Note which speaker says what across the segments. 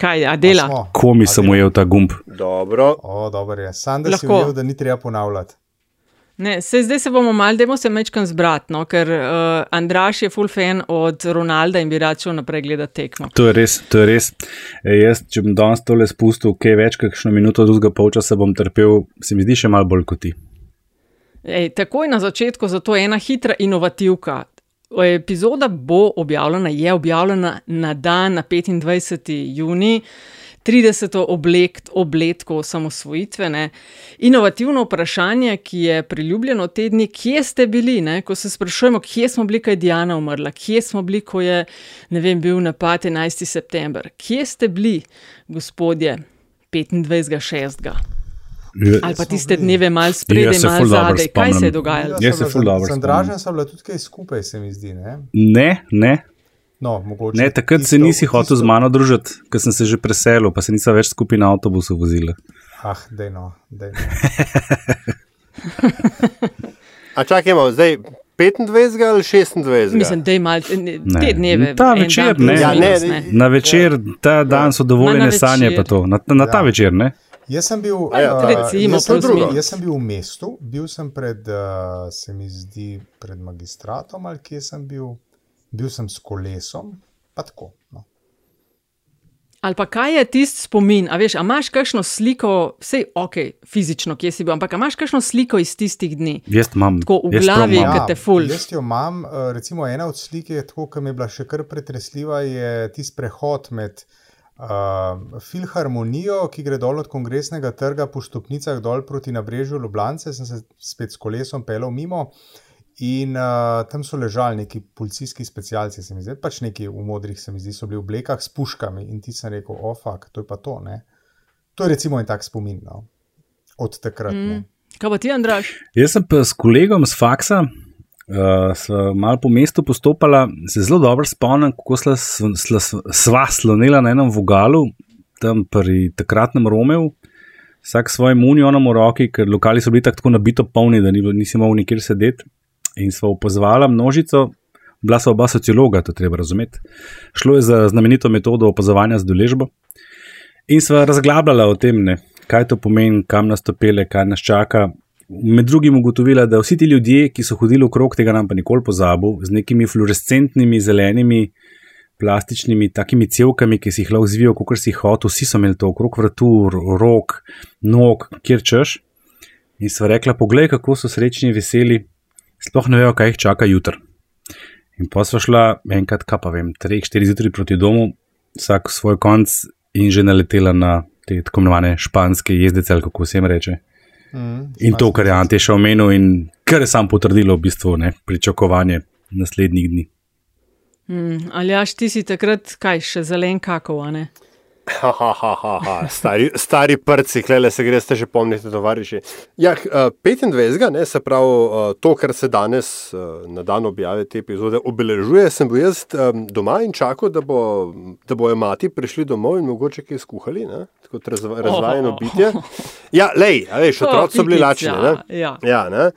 Speaker 1: Kaj, a dela?
Speaker 2: Komi sem ujel ta gumb.
Speaker 3: Dobro.
Speaker 4: O, dobro je. Sam da si
Speaker 1: Lahko.
Speaker 4: videl, da ni treba ponavljati.
Speaker 1: Ne, se, zdaj se bomo mal, dajmo se mečkam zbrati, no, ker uh, Andraš je full fan od Ronalda in bi rad šel naprej gledati tekmo.
Speaker 2: To je res, to je res. E, jaz, če bom danes tole spustil, kaj več, kakšno minuto drugega polčasa bom trpel, se mi zdi še malo bolj kot ti.
Speaker 1: Ej, takoj na začetku, zato je ena hitra inovativka. Epizoda bo objavljena, je objavljena na dan, na 25. juni, 30. oblek, obletko osamosvojitve. Ne. Inovativno vprašanje, ki je priljubljeno te dni, kje ste bili, ne? ko se sprašujemo, kje smo bili, ko je Diana umrla, kje smo bili, ko je vem, bil napad 11. september, kje ste bili, gospodje, 25.6. Ali pa tiste dneve malo spredaj,
Speaker 2: se
Speaker 1: malo zadaj, kaj se je dogajalo?
Speaker 2: Jaz se ful dobro.
Speaker 4: Andražem sem bila tudi kaj skupaj, se mi zdi. Ne,
Speaker 2: Ne, ne,
Speaker 4: no, mogoče
Speaker 2: ne takrat se
Speaker 4: tisto-
Speaker 2: nisi hotel z
Speaker 4: tisto-
Speaker 2: mano družiti, ker sem se že preselil, pa se nisem več skupaj na avtobusu vozila.
Speaker 4: Ah, dejno, dejno.
Speaker 3: A čakajmo, zdaj 25 ali 26?
Speaker 1: Mislim, da je malo te
Speaker 2: Ne.
Speaker 1: dneve.
Speaker 2: Ta večer ne.
Speaker 3: Ja,
Speaker 1: minus,
Speaker 3: ne,
Speaker 1: ne.
Speaker 2: Na večer, ta dan so dovoljene sanje, pa to. Na, na ta
Speaker 4: Ja.
Speaker 2: večer, ne?
Speaker 4: Jaz sem bil,
Speaker 3: A ja,
Speaker 4: uh,
Speaker 1: recimo,
Speaker 4: jaz, sem
Speaker 3: minus.
Speaker 4: jaz sem bil v mestu, bil sem pred, uh, se mi zdi, pred magistratom ali kje sem bil, bil sem s kolesom, pa tako. No.
Speaker 1: Ali pa kaj je tisti spomin? A veš, a imaš kakšno sliko, vse ok, fizično, kje si bil, ampak a imaš kakšno sliko iz tistih dni?
Speaker 2: Jaz imam.
Speaker 1: Tako v
Speaker 2: jaz
Speaker 1: glavi,
Speaker 2: imam.
Speaker 1: Ke te ful.
Speaker 4: jaz jo imam, uh, recimo ena od slik je tako, ki mi je bila še kar pretresljiva, je tisti prehod med uh, filharmonijo, ki gre dol od kongresnega trga po stopnicah dol proti nabrežju Ljubljana, sem se spet s kolesom pelal mimo. In uh, tam so ležali neki policijski specialci, se mi zdi, pač neki v modrih, se mi zdi, so bili v oblekah s puškami. In ti sem rekel, ofak, to je pa to. Ne? To je recimo en tak spomin no? od takrat. Mm.
Speaker 1: Kaj pa ti, Andraš?
Speaker 2: Jaz sem pa s kolegom z faksa, uh, sva malo po mestu postopala, se zelo dobro spomnim, kako sva, sla, sva slonila na enem vogalu, tam pri takratnem Romeu, vsak s svojim unionom v roki, ker lokali so bili tako nabito polni, da ni, nisi mogel nikjer sedeti. In sva opazvala množico, bila so oba sociologa, to treba razumeti. Šlo je za znamenito metodo opazovanja z doležbo. In sva razglabljala o tem, ne, kaj to pomeni, kam nas to pele, kaj nas čaka. Med drugim ugotovila, da vsi ti ljudje, ki so hodili okrog tega, nam pa nikoli pozabil, z nekimi fluorescentnimi, zelenimi, plastičnimi, takimi cevkami, ki si jih lahko zvijo, kot si hotel, vsi so imeli to okrog vratu, ro- rok, nog, kjer češ. In sva rekla, poglej, kako so srečni veseli, sploh ne vejo, kaj jih čaka jutr. In pa sva šla enkrat, kaj pa vem, 3-4 zjutraj proti domu, vsak svoj konc in že naletela na te tako imenovane španske jezdece, ali kako se jim reče.
Speaker 4: Mm,
Speaker 2: In to, kar je Ante še omenil, in kar je sam potrdilo v bistvu ne, pričakovanje naslednjih dni.
Speaker 1: Hmm, ali jaš ti si takrat, kaj še zelen kakov, a ne?
Speaker 3: Ha, ha, ha, ha, ha. Stari, stari prci, klele se greste že pomniti, tovariši. Ja, eh, 25. Ne, se pravi, eh, to, kar se danes eh, na dan objave te epizode obeležuje, sem bil jaz doma in čakal, da, bo, da bojo mati prišli domov in mogoče kaj skuhali, ne, kot razva, razvajeno bitje. Ja, lej, veš, otroci so bili lačni. Ne?
Speaker 1: Ja.
Speaker 3: Ja, ne?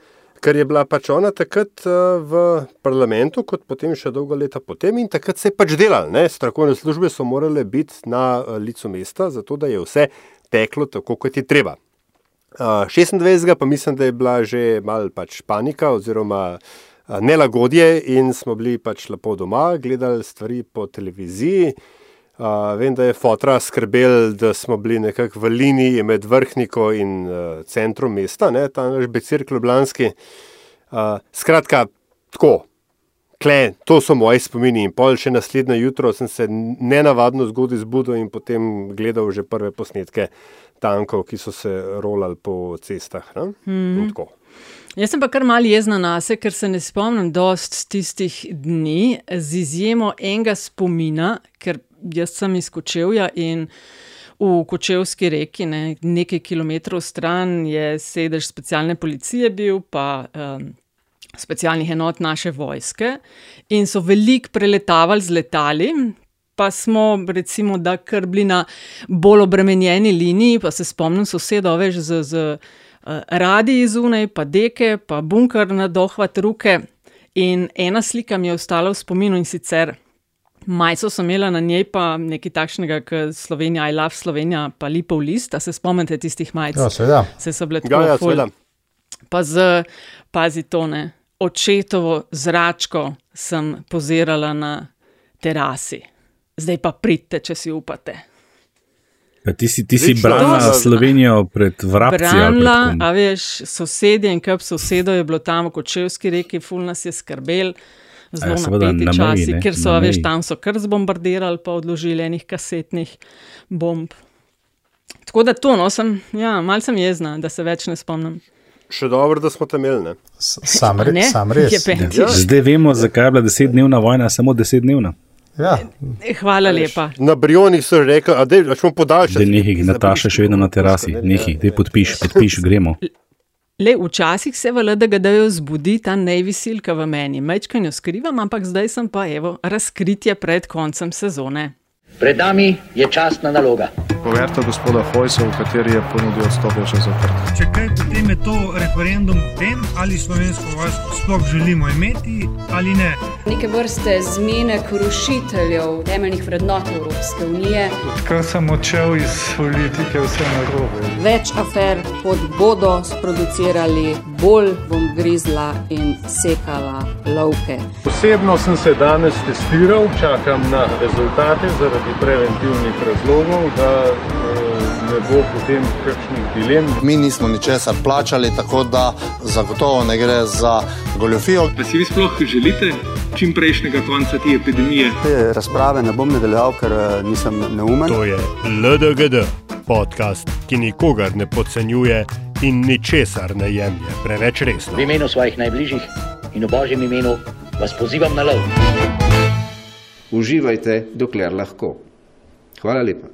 Speaker 3: Ker je bila pač ona takrat uh, v parlamentu, kot potem še dolgo leta potem, in takrat se je pač delalo. ne. Strokovne službe so morale biti na uh, licu mesta, zato da je vse teklo tako, kot je treba. Uh, 26. pa mislim, da je bila že mal pač panika oziroma nelagodje in smo bili pač lepo doma, gledali stvari po televiziji. Uh, vem, da je fotra skrbel, da smo bili nekako v liniji med vrhniko in uh, centrom mesta, ne, ta naš becirk Ljubljanski. Uh, skratka, tako, kle, to so moji spomini. In pol še naslednje jutro sem se nenavadno zgodaj zbudil in potem gledal že prve posnetke tankov, ki so se rolali po cestah. Ne, in tako.
Speaker 1: Jaz sem pa kar mal jezna na se, ker se ne spomnim dost tistih dni, z izjemo enega spomina, ker jaz sem iz Kočevja in v Kočevski reki, ne, nekaj kilometrov stran, je sedež specialne policije bil, pa um, specialnih enot naše vojske in so veliko preletavali z letali. Pa smo, recimo, da kar bili na bolj obremenjeni liniji, pa se spomnim sosedo, veš, z, z uh, radiji zunaj, pa deke, pa bunker na dohvat ruke. In ena slika mi je ostala v spominu in sicer Majico sem imela na njej pa nekaj takšnega, kot Slovenija, I love Slovenija, pa lipov list. A se spomnite tistih majic?
Speaker 4: Ja, seveda.
Speaker 1: Se so bile
Speaker 3: Ja,
Speaker 1: tako
Speaker 3: ja,
Speaker 1: ful-
Speaker 3: seveda.
Speaker 1: Pa z, pazi tone, očetovo zračko sem pozirala na terasi. Zdaj pa pridite, če si upate.
Speaker 2: Pa ti si, ti si branila
Speaker 3: To-
Speaker 2: Slovenijo pred pred
Speaker 1: Branila, a veš, sosedje in kup sosedov je bilo tam v Kočevski reki, ful nas je skrbel. Zelo
Speaker 2: Ja,
Speaker 1: napeti
Speaker 2: na meji,
Speaker 1: časi,
Speaker 2: ne,
Speaker 1: ker so,
Speaker 2: na
Speaker 1: a veš, tam so kar zbombardirali, pa odložili enih kasetnih bomb. Tako da to, no, sem, ja, malce sem jezna, da se več ne spomnim.
Speaker 3: Še dobro, da smo tam imeli.
Speaker 4: Sam, re,
Speaker 1: Ne?
Speaker 4: sam res.
Speaker 3: Ja.
Speaker 2: Zdaj vemo, zakaj je bila desetdnevna vojna, samo desetdnevna.
Speaker 4: Ja,
Speaker 1: Hvala lepa.
Speaker 3: Na Brionih so rekli, da smo podaljšali.
Speaker 2: Da nehi, Nataša še vedno na terasi, nehi, da podpiš, podpiš, gremo.
Speaker 1: Le včasih se v LDGD-ju zbudi ta nejvisilka v meni. Mečkanjo skrivam, ampak zdaj sem pa evo razkritje pred koncem sezone.
Speaker 5: Pred nami je častna naloga.
Speaker 6: Poverta gospoda Hojsa, v kateri je ponudil odstop, je še zaprt.
Speaker 7: Če kaj, potem je to referendum o tem, ali slovensko vojsko sploh želimo imeti ali ne.
Speaker 8: neke vrste zmenek rušiteljev temeljnih vrednot Evropske unije.
Speaker 6: Odkar sem odšel iz politike, vse narobe.
Speaker 8: Več afer, kot bodo sproducirali, bolj bom grizla in sekala lovke.
Speaker 9: Osebno sem se danes testiral, čakam na rezultate zaradi preventivnih razlogov, da eh, ne bo potem kakšnih dilem.
Speaker 10: Mi nismo ničesar plačali, tako da zagotovo ne gre za goljofijo.
Speaker 11: Pa si vi sploh želite čim prejšnjega konca te epidemije?
Speaker 10: Te razprave ne bom nadaljeval, ker eh, nisem neumen.
Speaker 12: To je LDGD, podcast, ki nikogar ne podcenjuje in ničesar ne jemlje preveč resno.
Speaker 5: V imenu svojih najbližjih in v božjem imenu vas pozivam na lov.
Speaker 13: Uživajte, dokler lahko. Hvala lepa.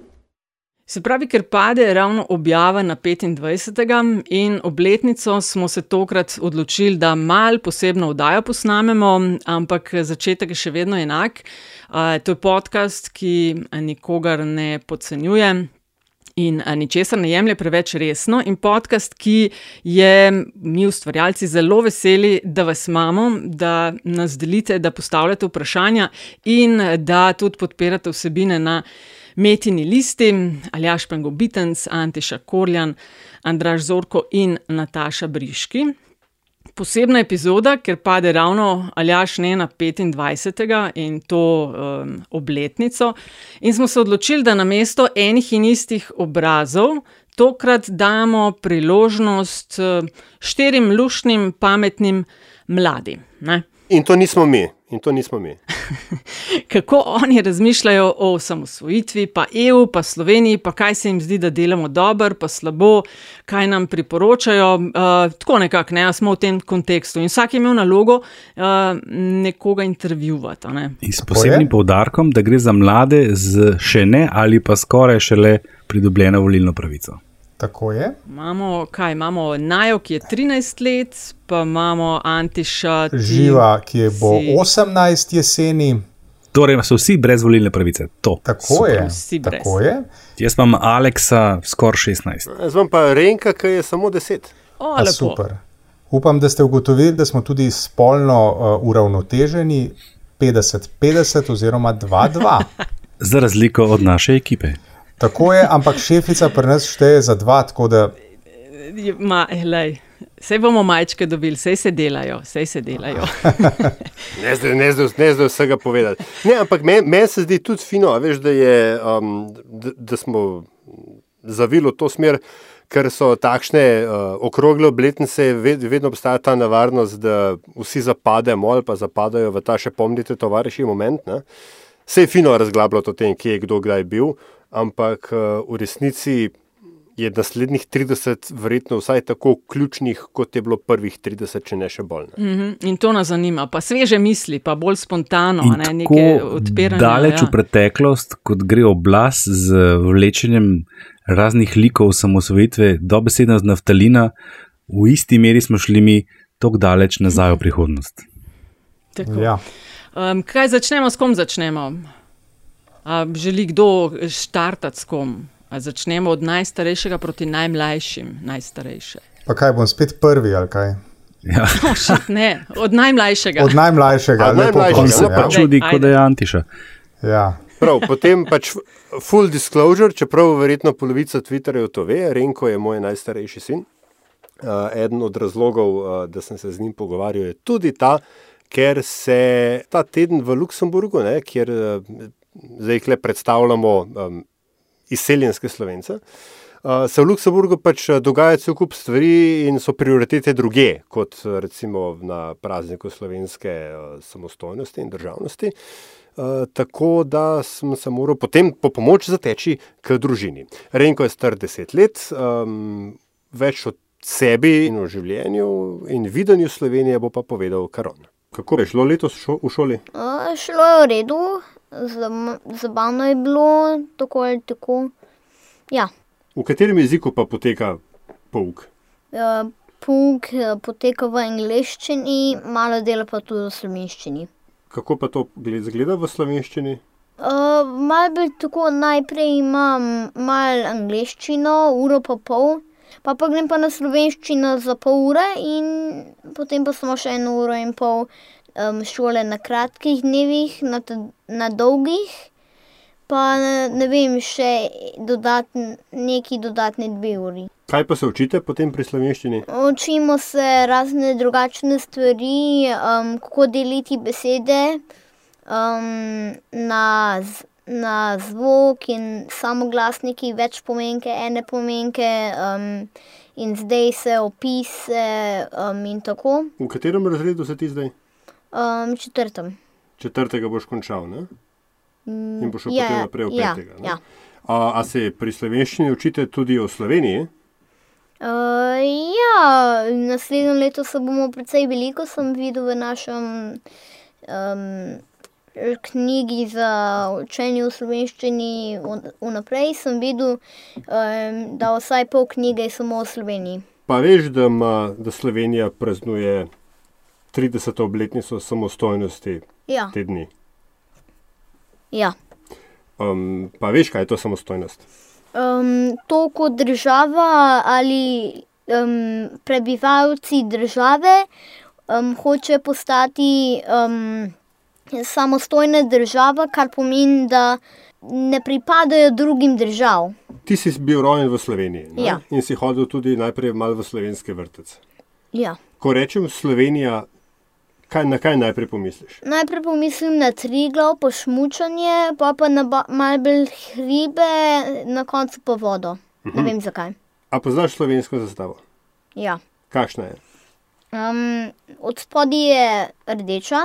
Speaker 1: Se pravi, ker pade ravno objava na 25. in obletnico smo se tokrat odločili, da mal posebno oddajo posnamemo, ampak začetek je še vedno enak. To je podcast, ki nikogar ne podcenjuje. In ničesar ne jemlje preveč resno, in podcast, ki je mi, ustvarjalci, zelo veseli, da vas imamo, da nas delite, da postavljate vprašanja in da tudi podpirate vsebine na Metini listi, Aljaš Pengobitens, Antiša Korjan, Andraš Zorko in Nataša Briški. Posebna epizoda, ker pade ravno Aljaš ne na 25. in to um, obletnico. In smo se odločili, da na mesto enih in istih obrazov tokrat damo priložnost uh, štirim lušnim, pametnim mladim. Ne?
Speaker 3: In to nismo mi. In to nismo mi.
Speaker 1: Kako oni razmišljajo o osamosvojitvi, pa EU, pa Sloveniji, pa kaj se jim zdi, da delamo dobro, pa slabo, kaj nam priporočajo. Uh, tako nekako, ne, smo v tem kontekstu. In vsak je imel nalogo uh, nekoga intervjuvati. Ne.
Speaker 2: In s posebnim poudarkom, da gre za mlade z še ne ali pa skoraj šele pridobljeno volilno pravico.
Speaker 4: Tako je.
Speaker 1: Imamo, kaj imamo, Najo, ki je 13 let, pa imamo Antiša, ti
Speaker 4: Živa, ki je bo
Speaker 1: si-
Speaker 4: 18 jeseni.
Speaker 2: Torej, so vsi brez volilne pravice. To.
Speaker 4: Tako je.
Speaker 1: Vsi brez.
Speaker 4: Tako je.
Speaker 2: Jaz imam Aleksa skoraj 16.
Speaker 3: Jaz vam pa Renka, ki je samo 10.
Speaker 1: O,
Speaker 4: A super. Upam, da ste ugotovili, da smo tudi spolno uh, uravnoteženi 50-50 oziroma 2-2.
Speaker 2: Za razliko od naše ekipe.
Speaker 4: Tako je, ampak šefica pri nas šteje za dva, tako da
Speaker 1: Ma, lej, sej bomo majčke dobili, sej se delajo, sej se delajo.
Speaker 3: Ne zdaj, ne zdaj, ne zdaj vsega povedati. Ne, ampak meni men se zdi tudi fino, a veš, da, je, um, da, da smo zavili v to smer, ker so takšne uh, okrogle obletnice, ved, vedno obstaja ta nevarnost, da vsi zapademo ali pa zapadajo v ta še pomnite tovariši moment. Ne? Se je fino razglabljati o tem, kje je kdo kdaj bil, ampak uh, v resnici je naslednjih 30 verjetno vsaj tako ključnih, kot je bilo prvih 30, če ne še bolj. Ne?
Speaker 1: Mhm, In to nas zanima, pa sveže misli, pa bolj spontano,
Speaker 2: In
Speaker 1: a ne neke odpiranje.
Speaker 2: daleč
Speaker 1: ja.
Speaker 2: v preteklost, kot gre oblast z vlečenjem raznih likov samosvojitve, dobesedno z naftalina, v isti meri smo šli mi tako daleč nazaj v prihodnost.
Speaker 1: Tako.
Speaker 4: ja.
Speaker 1: Um, kaj začnemo, s kom začnemo? A, želi kdo štartati s kom? A začnemo od najstarejšega proti najmlajšim, najstarejše.
Speaker 4: Pa kaj bom spet prvi ali kaj?
Speaker 2: Ja.
Speaker 1: Oh, shit, ne, od najmlajšega.
Speaker 4: Od najmlajšega,
Speaker 3: Od najmlajšega,
Speaker 4: prosim,
Speaker 3: no,
Speaker 4: ja.
Speaker 2: Pa čudi, kot da je. Antiša.
Speaker 4: Ja.
Speaker 3: Prav, potem pač full disclosure, čeprav verjetno polovica Twitterjev to ve, Renko je moj najstarejši sin. Uh, eden od razlogov, uh, da sem se z njim pogovarjal, je tudi ta, ker se ta teden v Luksemburgu, ne, kjer uh, zdaj le predstavljamo um, izseljenske slovence, uh, se v Luksemburgu pač dogaja cel kup stvari in so prioritete druge, kot recimo na prazniku slovenske uh, samostojnosti in državnosti. Uh, tako da sem se moral potem po pomoč zateči k družini. Renko je star deset let, um, več od sebi in o življenju in videnju Slovenije bo pa povedal Karon. Kako je šlo letos šo v šoli?
Speaker 14: Uh, šlo je v redu, zabavno je bilo, tako ali tako. Ja.
Speaker 3: V katerem jeziku pa poteka pouk?
Speaker 14: Uh, pouk poteka v angleščini, malo dela pa tudi v slovenščini.
Speaker 3: Kako pa to izgleda v slovenščini?
Speaker 14: Uh, malo bi tako najprej imam malo angleščino, uro pa pol, pa pa grem pa na slovenščino za pol ure in potem pa samo še eno uro in pol um, šole na kratkih dnevih, na, na dolgih, pa ne vem, še dodatn, neki dodatni dve uri.
Speaker 3: Kaj pa se učite potem pri slovenščini?
Speaker 14: Učimo se razne drugačne stvari, um, kako deliti besede um, na, na zvok in samoglasniki, več pomenke, ene pomenke. Um, in zdaj se opise um, in tako.
Speaker 3: V katerem razredu si ti zdaj?
Speaker 14: Um, četrtem.
Speaker 3: Četrtega boš končal, ne? In boš šel
Speaker 14: Ja,
Speaker 3: potem naprej v
Speaker 14: ja,
Speaker 3: petega. ne?
Speaker 14: ja.
Speaker 3: A, a se pri slovenščini učite tudi o Sloveniji?
Speaker 14: Uh, ja, naslednje leto se bomo precej veliko, sem videl v našem um, knjigi za učenje v slovenščini vnaprej, sem videl, um, da vsaj pol knjige je samo o Sloveniji.
Speaker 3: Pa veš, da, ima, da Slovenija praznuje 30. obletnico samostojnosti
Speaker 14: Ja.
Speaker 3: te dni.
Speaker 14: Ja.
Speaker 3: Um, pa veš, kaj je to samostojnost?
Speaker 14: Um, to kot država ali um, prebivalci države um, hoče postati um, samostojna država, kar pomeni, da ne pripadajo drugim državam.
Speaker 3: Ti si bil rojen v Sloveniji ne?
Speaker 14: Ja.
Speaker 3: in si hodil tudi najprej malo v slovenski vrtec.
Speaker 14: Ja.
Speaker 3: Ko rečem Slovenija, kaj, na kaj najprej pomisliš?
Speaker 14: Najprej pomislim na triglav, pa šmučanje, pa pa na bolj hribe, na koncu pa vodo. Ne
Speaker 3: Mhm.
Speaker 14: vem zakaj.
Speaker 3: A poznaš slovensko zastavo?
Speaker 14: Ja.
Speaker 3: Kakšna je?
Speaker 14: Um, od spodaj je rdeča,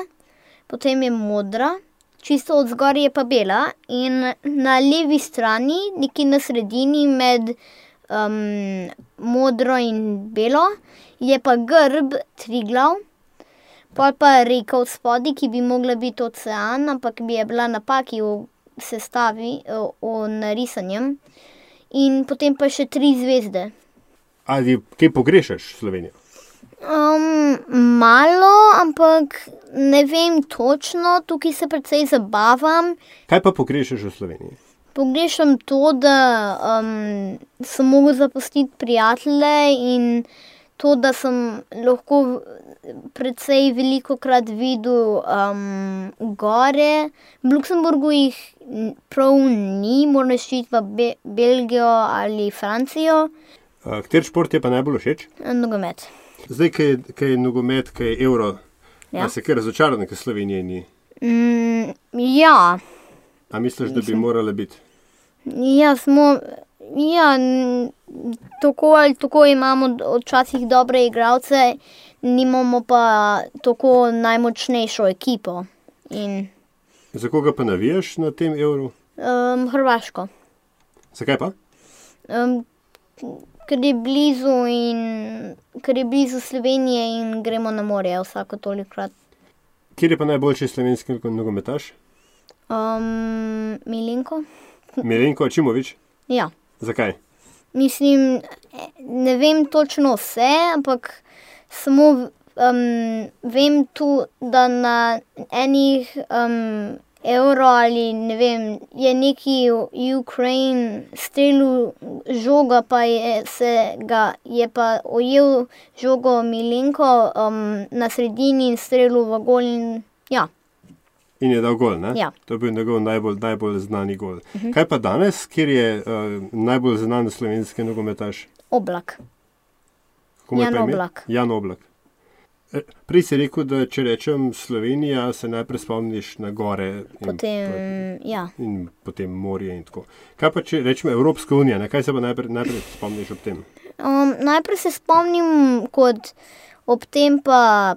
Speaker 14: potem je modra, čisto od zgoraj je pa bela, in na levi strani, nekje na sredini med um, modro in belo, je pa grb triglav, pol pa reka od spodaj, ki bi mogla biti ocean, ampak bi je bila napaki v sestavi, v, v narisanjem, in potem pa še tri zvezde.
Speaker 3: Ali kaj pogrešaš Slovenijo?
Speaker 14: Um, malo, ampak ne vem točno, tukaj se precej zabavam.
Speaker 3: Kaj pa pogrešaš v Sloveniji?
Speaker 14: Pogrešam to, da um, sem mogel zapustiti prijatelje in to, da sem lahko precej veliko krat videl um, gore. V Luksemburgu jih prav ni, moraš iti v Be Belgijo ali Francijo.
Speaker 3: Kater šport je pa najbolj všeč?
Speaker 14: Nogomet.
Speaker 3: Zdaj, kaj, je- kaj je nogomet, kaj je evro,
Speaker 14: Ja.
Speaker 3: se kar razočaran, ker Slovenije ni.
Speaker 14: Mm, ja.
Speaker 3: A misliš, da bi morala biti?
Speaker 14: Ja, smo, ja, tako ali tako imamo včasih dobre igralce, nimamo pa tako najmočnejšo ekipo. In,
Speaker 3: Za koga pa navijaš na tem evru?
Speaker 14: um, Hrvaško.
Speaker 3: Zakaj pa?
Speaker 14: Um, ker je blizu in ker je blizu Slovenije in gremo na morje vsako tolikrat.
Speaker 3: Kjer je pa najboljši slovenski nogometaš?
Speaker 14: Um, Milinko?
Speaker 3: Milenko Ačimovič.
Speaker 14: Ja.
Speaker 3: Zakaj?
Speaker 14: Mislim, ne vem točno vse, ampak samo um, vem tu, da na enih um, evro ali ne vem, je neki Ukrajin strelil žoga, pa je, se ga, je pa ujel žogo Milenko um, na sredini in strelil v gol. In, ja.
Speaker 3: In je dal gol.
Speaker 14: Ja.
Speaker 3: To je bil njegov najbolj, najbolj znani gol.
Speaker 14: Uh -huh.
Speaker 3: Kaj pa danes, kjer je uh, najbolj znan slovenski nogometaš?
Speaker 14: Oblak.
Speaker 3: Kako
Speaker 14: Jan? Oblak.
Speaker 3: Jan Oblak. E, Prej si rekel, da če rečem Slovenija, se najprej spomniš na gore in,
Speaker 14: Potem, ja.
Speaker 3: in potem morje. In tako. Kaj pa če rečemo Evropska unija, na kaj se pa najprej, najprej spomniš ob tem?
Speaker 14: Um, najprej se spomnim, kot ob tem pa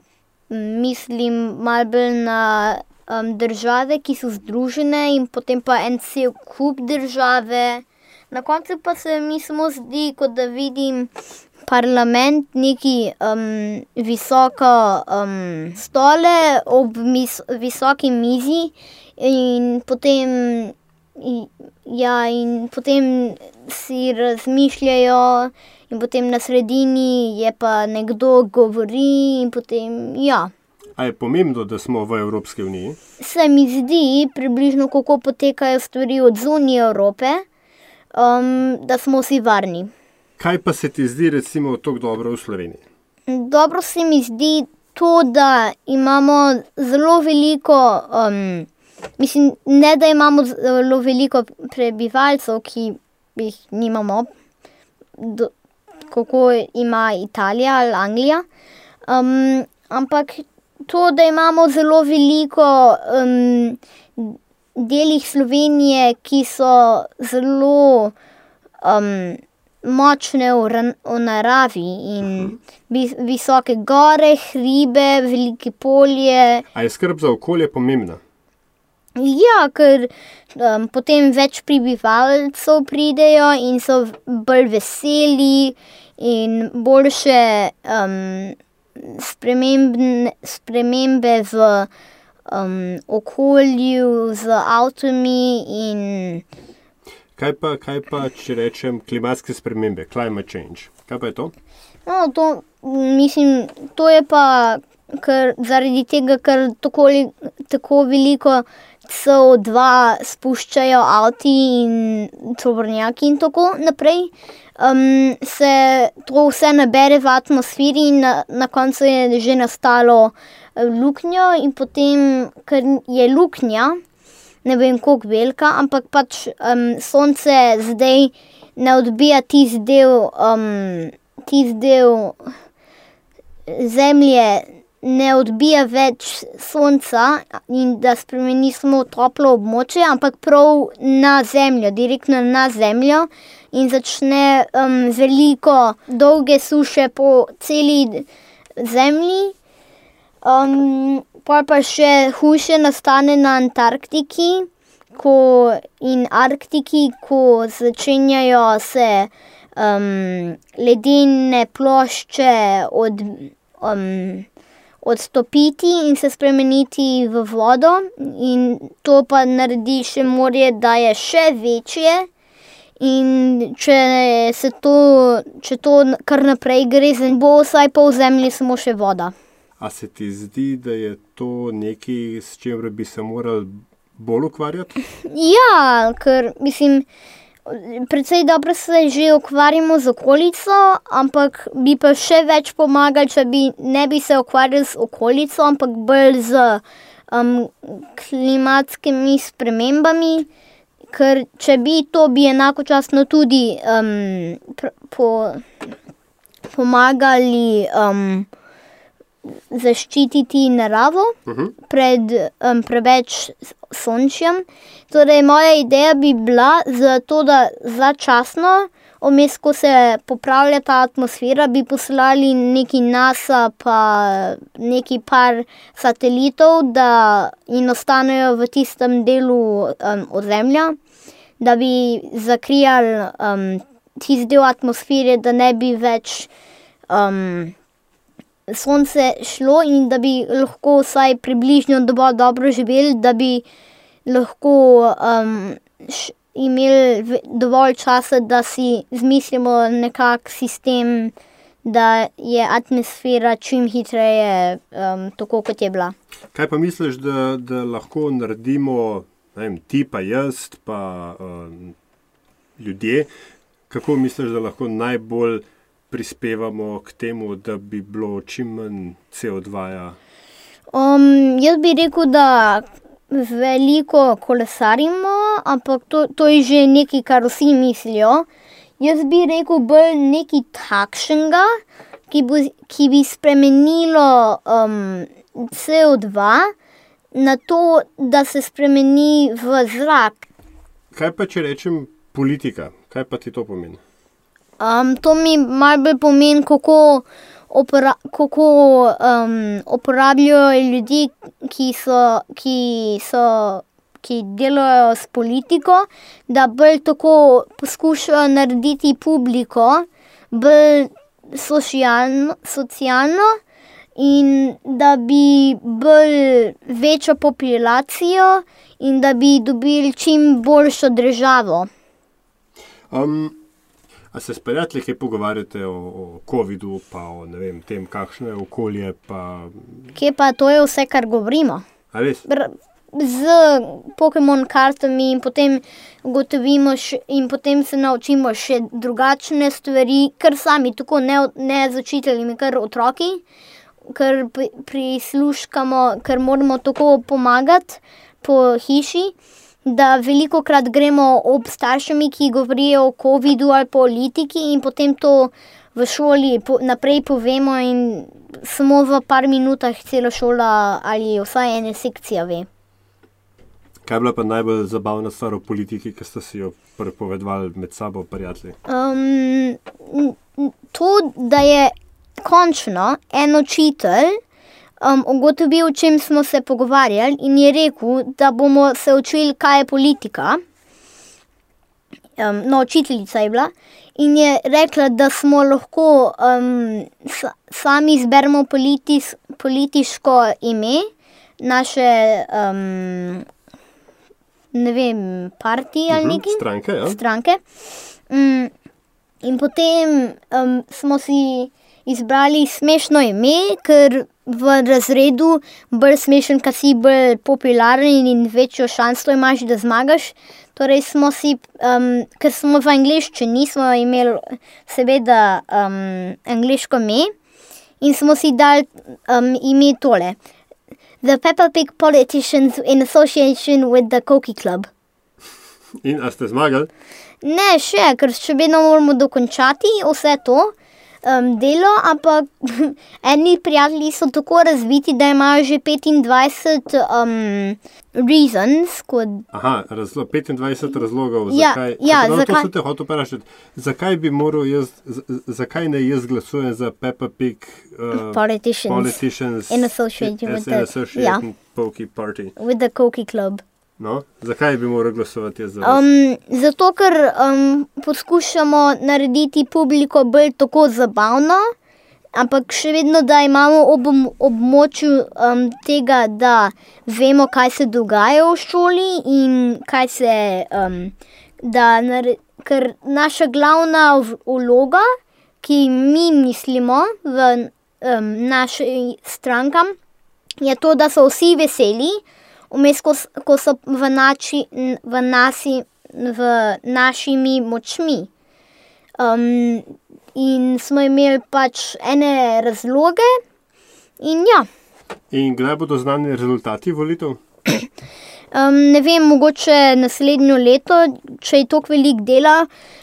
Speaker 14: mislim malo bolj na države, ki so združene in potem pa en cel kup države. Na koncu pa se mi samo zdi, kot da vidim parlament, neki um, visoko um, stole ob mis, visoki mizi in potem, ja, in potem si razmišljajo in potem na sredini je pa nekdo govori in potem, ja.
Speaker 3: A je pomembno, da smo v Evropski uniji?
Speaker 14: Se mi zdi približno, kako potekajo stvari od zunije Evrope, um, da smo vsi varni.
Speaker 3: Kaj pa se ti zdi, recimo, tako dobro v Sloveniji?
Speaker 14: Dobro se mi zdi to, da imamo zelo veliko, um, mislim, ne da imamo zelo veliko prebivalcev, ki jih nimamo, do, kako ima Italija ali Anglija, um, ampak to, da imamo zelo veliko um, delih Slovenije, ki so zelo um, močne v, v naravi in vis, visoke gore, hribe, velike polje.
Speaker 3: A je skrb za okolje pomembna?
Speaker 14: Ja, ker um, potem več prebivalcev pridejo in so bolj veseli in boljše um, spremembe, spremembe v um, okolju z avtami in
Speaker 3: Kaj pa, kaj pa, če rečem, klimatske spremembe, climate change? Kaj pa je to?
Speaker 14: No, to, mislim, to je pa ker, zaradi tega, ker tako, tako veliko CO2 spuščajo avti in tovornjaki in tako naprej. Um, se to vse nabere v atmosferi in na, na koncu je že nastalo eh, luknjo in potem, ker je luknja, ne vem koliko velika, ampak pač um, sonce zdaj ne odbija tisti del, um, tisti del zemlje, ne odbija več sonca in da spremeni samo toplo območje, ampak prav na zemljo, direktno na zemljo in začne um, veliko dolge suše po celi zemlji. Um, pol pa še hujše nastane na Antarktiki ko, in Arktiki, ko začenjajo se um, ledene plošče od, um, odstopiti in se spremeniti v vodo, in to pa naredi še morje, da je še večje. In če se to, če to kar naprej gre, bo vsaj pol zemlje samo še voda.
Speaker 3: A se ti zdi, da je to nekaj, s čimer bi se morali bolj ukvarjati?
Speaker 14: Ja, ker mislim, precej dobro se že ukvarjamo z okolico, ampak bi pa še več pomagali, če bi ne bi se ukvarjali z okolico, ampak bolj z um, klimatskimi spremembami. Ker če bi to, bi enakočasno tudi um, po, pomagali um, zaščititi naravo pred um, preveč sončjem. Torej, moja ideja bi bila, zato, da začasno, vmes, ko se popravlja ta atmosfera, bi poslali neki NASA, pa neki par satelitov, da in ostanejo v tistem delu um, ozemlja, da bi zakrijali um, tisti del atmosfere, da ne bi več. Um, sonce šlo in da bi lahko vsaj približno dovolj dobro živeli, da bi lahko um, imeli dovolj časa, da si izmislimo nekak sistem, da je atmosfera čim hitreje um, tako, kot je bila.
Speaker 3: Kaj pa misliš, da, da lahko naredimo, ne vem, ti pa jaz, pa um, ljudje, kako misliš, da lahko najbolj prispevamo k temu, da bi bilo čim manj CO2? -ja?
Speaker 14: Um, jaz bi rekel, da veliko kolesarimo, ampak to, to je že nekaj, kar vsi mislijo. Jaz bi rekel bolj nekaj takšnega, ki, bo, ki bi spremenilo um, CO2 na to, da se spremeni v zrak.
Speaker 3: Kaj pa če rečem politika? Kaj pa ti to pomeni?
Speaker 14: Um, to mi malo bolj pomeni, kako, opra, kako um, uporabljajo ljudi, ki, so, ki, so, ki delajo s politiko, da bolj tako poskušajo narediti publiko, bolj socialno, socialno in da bi bolj večjo populacijo in da bi dobili čim boljšo državo.
Speaker 3: Um, a se s prijatelji kaj pogovarjate o, o COVID-u, pa o vem, tem, kakšno je okolje? Pa...
Speaker 14: Kje pa to je vse, kar govorimo?
Speaker 3: A res?
Speaker 14: Br z Pokémon kartami in potem ugotovimo, še, in potem se naučimo še drugačne stvari, kar sami, tako ne, ne z učitelji, kar otroki, ker pri- prisluškamo, ker moramo tako pomagati po hiši. Da veliko krat gremo ob staršemi, ki govorijo o COVID-u ali politiki, in potem to v šoli naprej povemo, in samo v par minutah cela šola ali vsaj ena sekcija ve.
Speaker 3: Kaj je bila pa najbolj zabavna stvar o politiki, ki ste si jo prepovedovali med sabo, prijatelji?
Speaker 14: Um, to, da je končno en učitelj um, ugotovil, o čem smo se pogovarjali, in je rekel, da bomo se učili, kaj je politika. Um, no, učiteljica je bila in je rekla, da smo lahko um, sa, sami izberemo politis, politiško ime naše, um, ne vem, partije ali
Speaker 3: Mhm,
Speaker 14: nekaj
Speaker 3: stranke, ja.
Speaker 14: stranke. Mm, in potem um, smo si izbrali smešno ime, ker v razredu bolj smešen, ker si bolj popularen in večjo šanso imaš, da zmagaš. Torej smo si, um, ker smo v angleščini, smo imeli seveda um, angliško ime in smo si dali um, ime tole. The Peppa Pig politicians in association with the Cokie Club.
Speaker 3: In a ste zmagali?
Speaker 14: Ne, še, ker še vedno moramo dokončati vse to delo, ampak eni prijatelji so tako razviti, da imajo že 25 um, reasons, kot
Speaker 3: Aha, razlo, 25 razlogov,
Speaker 14: Ja,
Speaker 3: zakaj.
Speaker 14: ja,
Speaker 3: no,
Speaker 14: zakaj-
Speaker 3: To sem te hotel vprašati. Zakaj bi moral jaz, zakaj ne jaz glasujem za Peppa Pig uh,
Speaker 14: Politicians
Speaker 3: politicians
Speaker 14: in association
Speaker 3: as
Speaker 14: with the-
Speaker 3: association
Speaker 14: ja.
Speaker 3: Pokey Party?
Speaker 14: with the Cokie Club.
Speaker 3: No? Zakaj bi moral glasovati za vas?
Speaker 14: Um, zato, ker um, poskušamo narediti publiko bolj tako zabavno, ampak še vedno, da imamo ob območju um, tega, da vemo, kaj se dogaja v šoli in kaj se. Um, da, ker naša glavna vloga, ki mi mislimo v um, naši strankam, je to, da so vsi veseli, vmes, ko, ko so v, nači, v, nasi, v našimi močmi. Um, in smo imeli pač ene razloge, in ja.
Speaker 3: In kdaj bodo znani rezultati volitev?
Speaker 14: Um, ne vem, mogoče naslednjo leto, če je tako velik dela,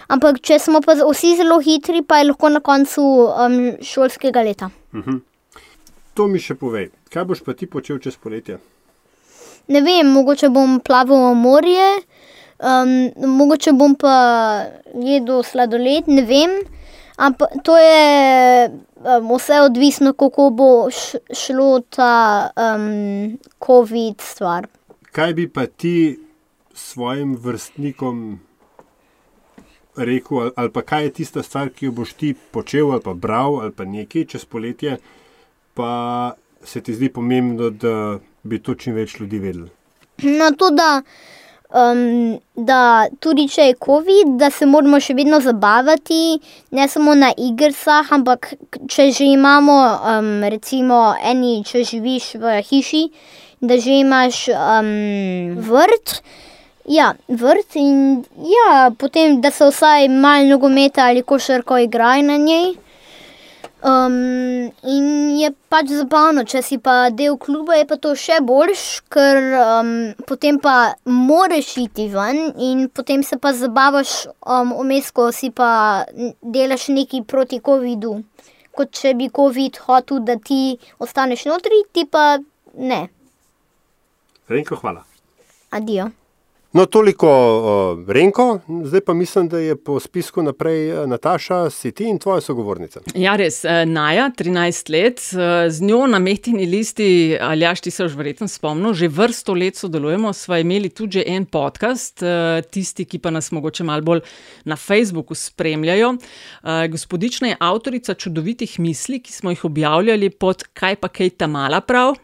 Speaker 14: ampak če smo pa vsi zelo hitri, pa je lahko na koncu um, šolskega leta.
Speaker 3: Mhm. To mi še povej, kaj boš pa ti počel čez poletje?
Speaker 14: Ne vem, mogoče bom plaval v morje, um, mogoče bom pa jedel sladoled, ne vem. Ampak to je um, vse odvisno, kako bo šlo ta um, COVID stvar.
Speaker 3: Kaj bi pa ti svojim vrstnikom rekel, ali, ali pa kaj je tista stvar, ki jo boš ti počel, ali pa bral, ali pa nekaj čez poletje, pa se ti zdi pomembno, da bi to čim več ljudi vedeli.
Speaker 14: Na to, da, um, da tudi če je COVID, da se moramo še vedno zabavati, ne samo na igrah, ampak če že imamo, um, recimo, eni, če živiš v hiši, da že imaš um, vrt. Ja, vrt in ja, potem, da se vsaj malo nogometa ali košarko igrajo na njej. Um, in je pač zabavno, če si pa del kluba, je pa to še boljš, ker um, potem pa moraš iti ven in potem se pa zabavaš um, vmes, ko si pa delaš nekaj proti COVID-u. Kot če bi COVID hotel, da ti ostaneš notri, ti pa ne.
Speaker 3: Renko, hvala.
Speaker 14: Adijo.
Speaker 3: No, toliko uh, Renko, zdaj pa mislim, da je po spisku naprej uh, Nataša, si ti in tvoja sogovornica.
Speaker 1: Ja, res, uh, Naja, 13 let, uh, z njo na mehtini listi, ali jaš ti se už verjetno spomnil, že vrsto let sodelujemo, sva imeli tudi en podcast, tisti, ki pa nas mogoče malo bolj na Facebooku spremljajo. Gospodična je avtorica čudovitih misli, ki smo jih objavljali pod Kaj pa kaj ta mala prav.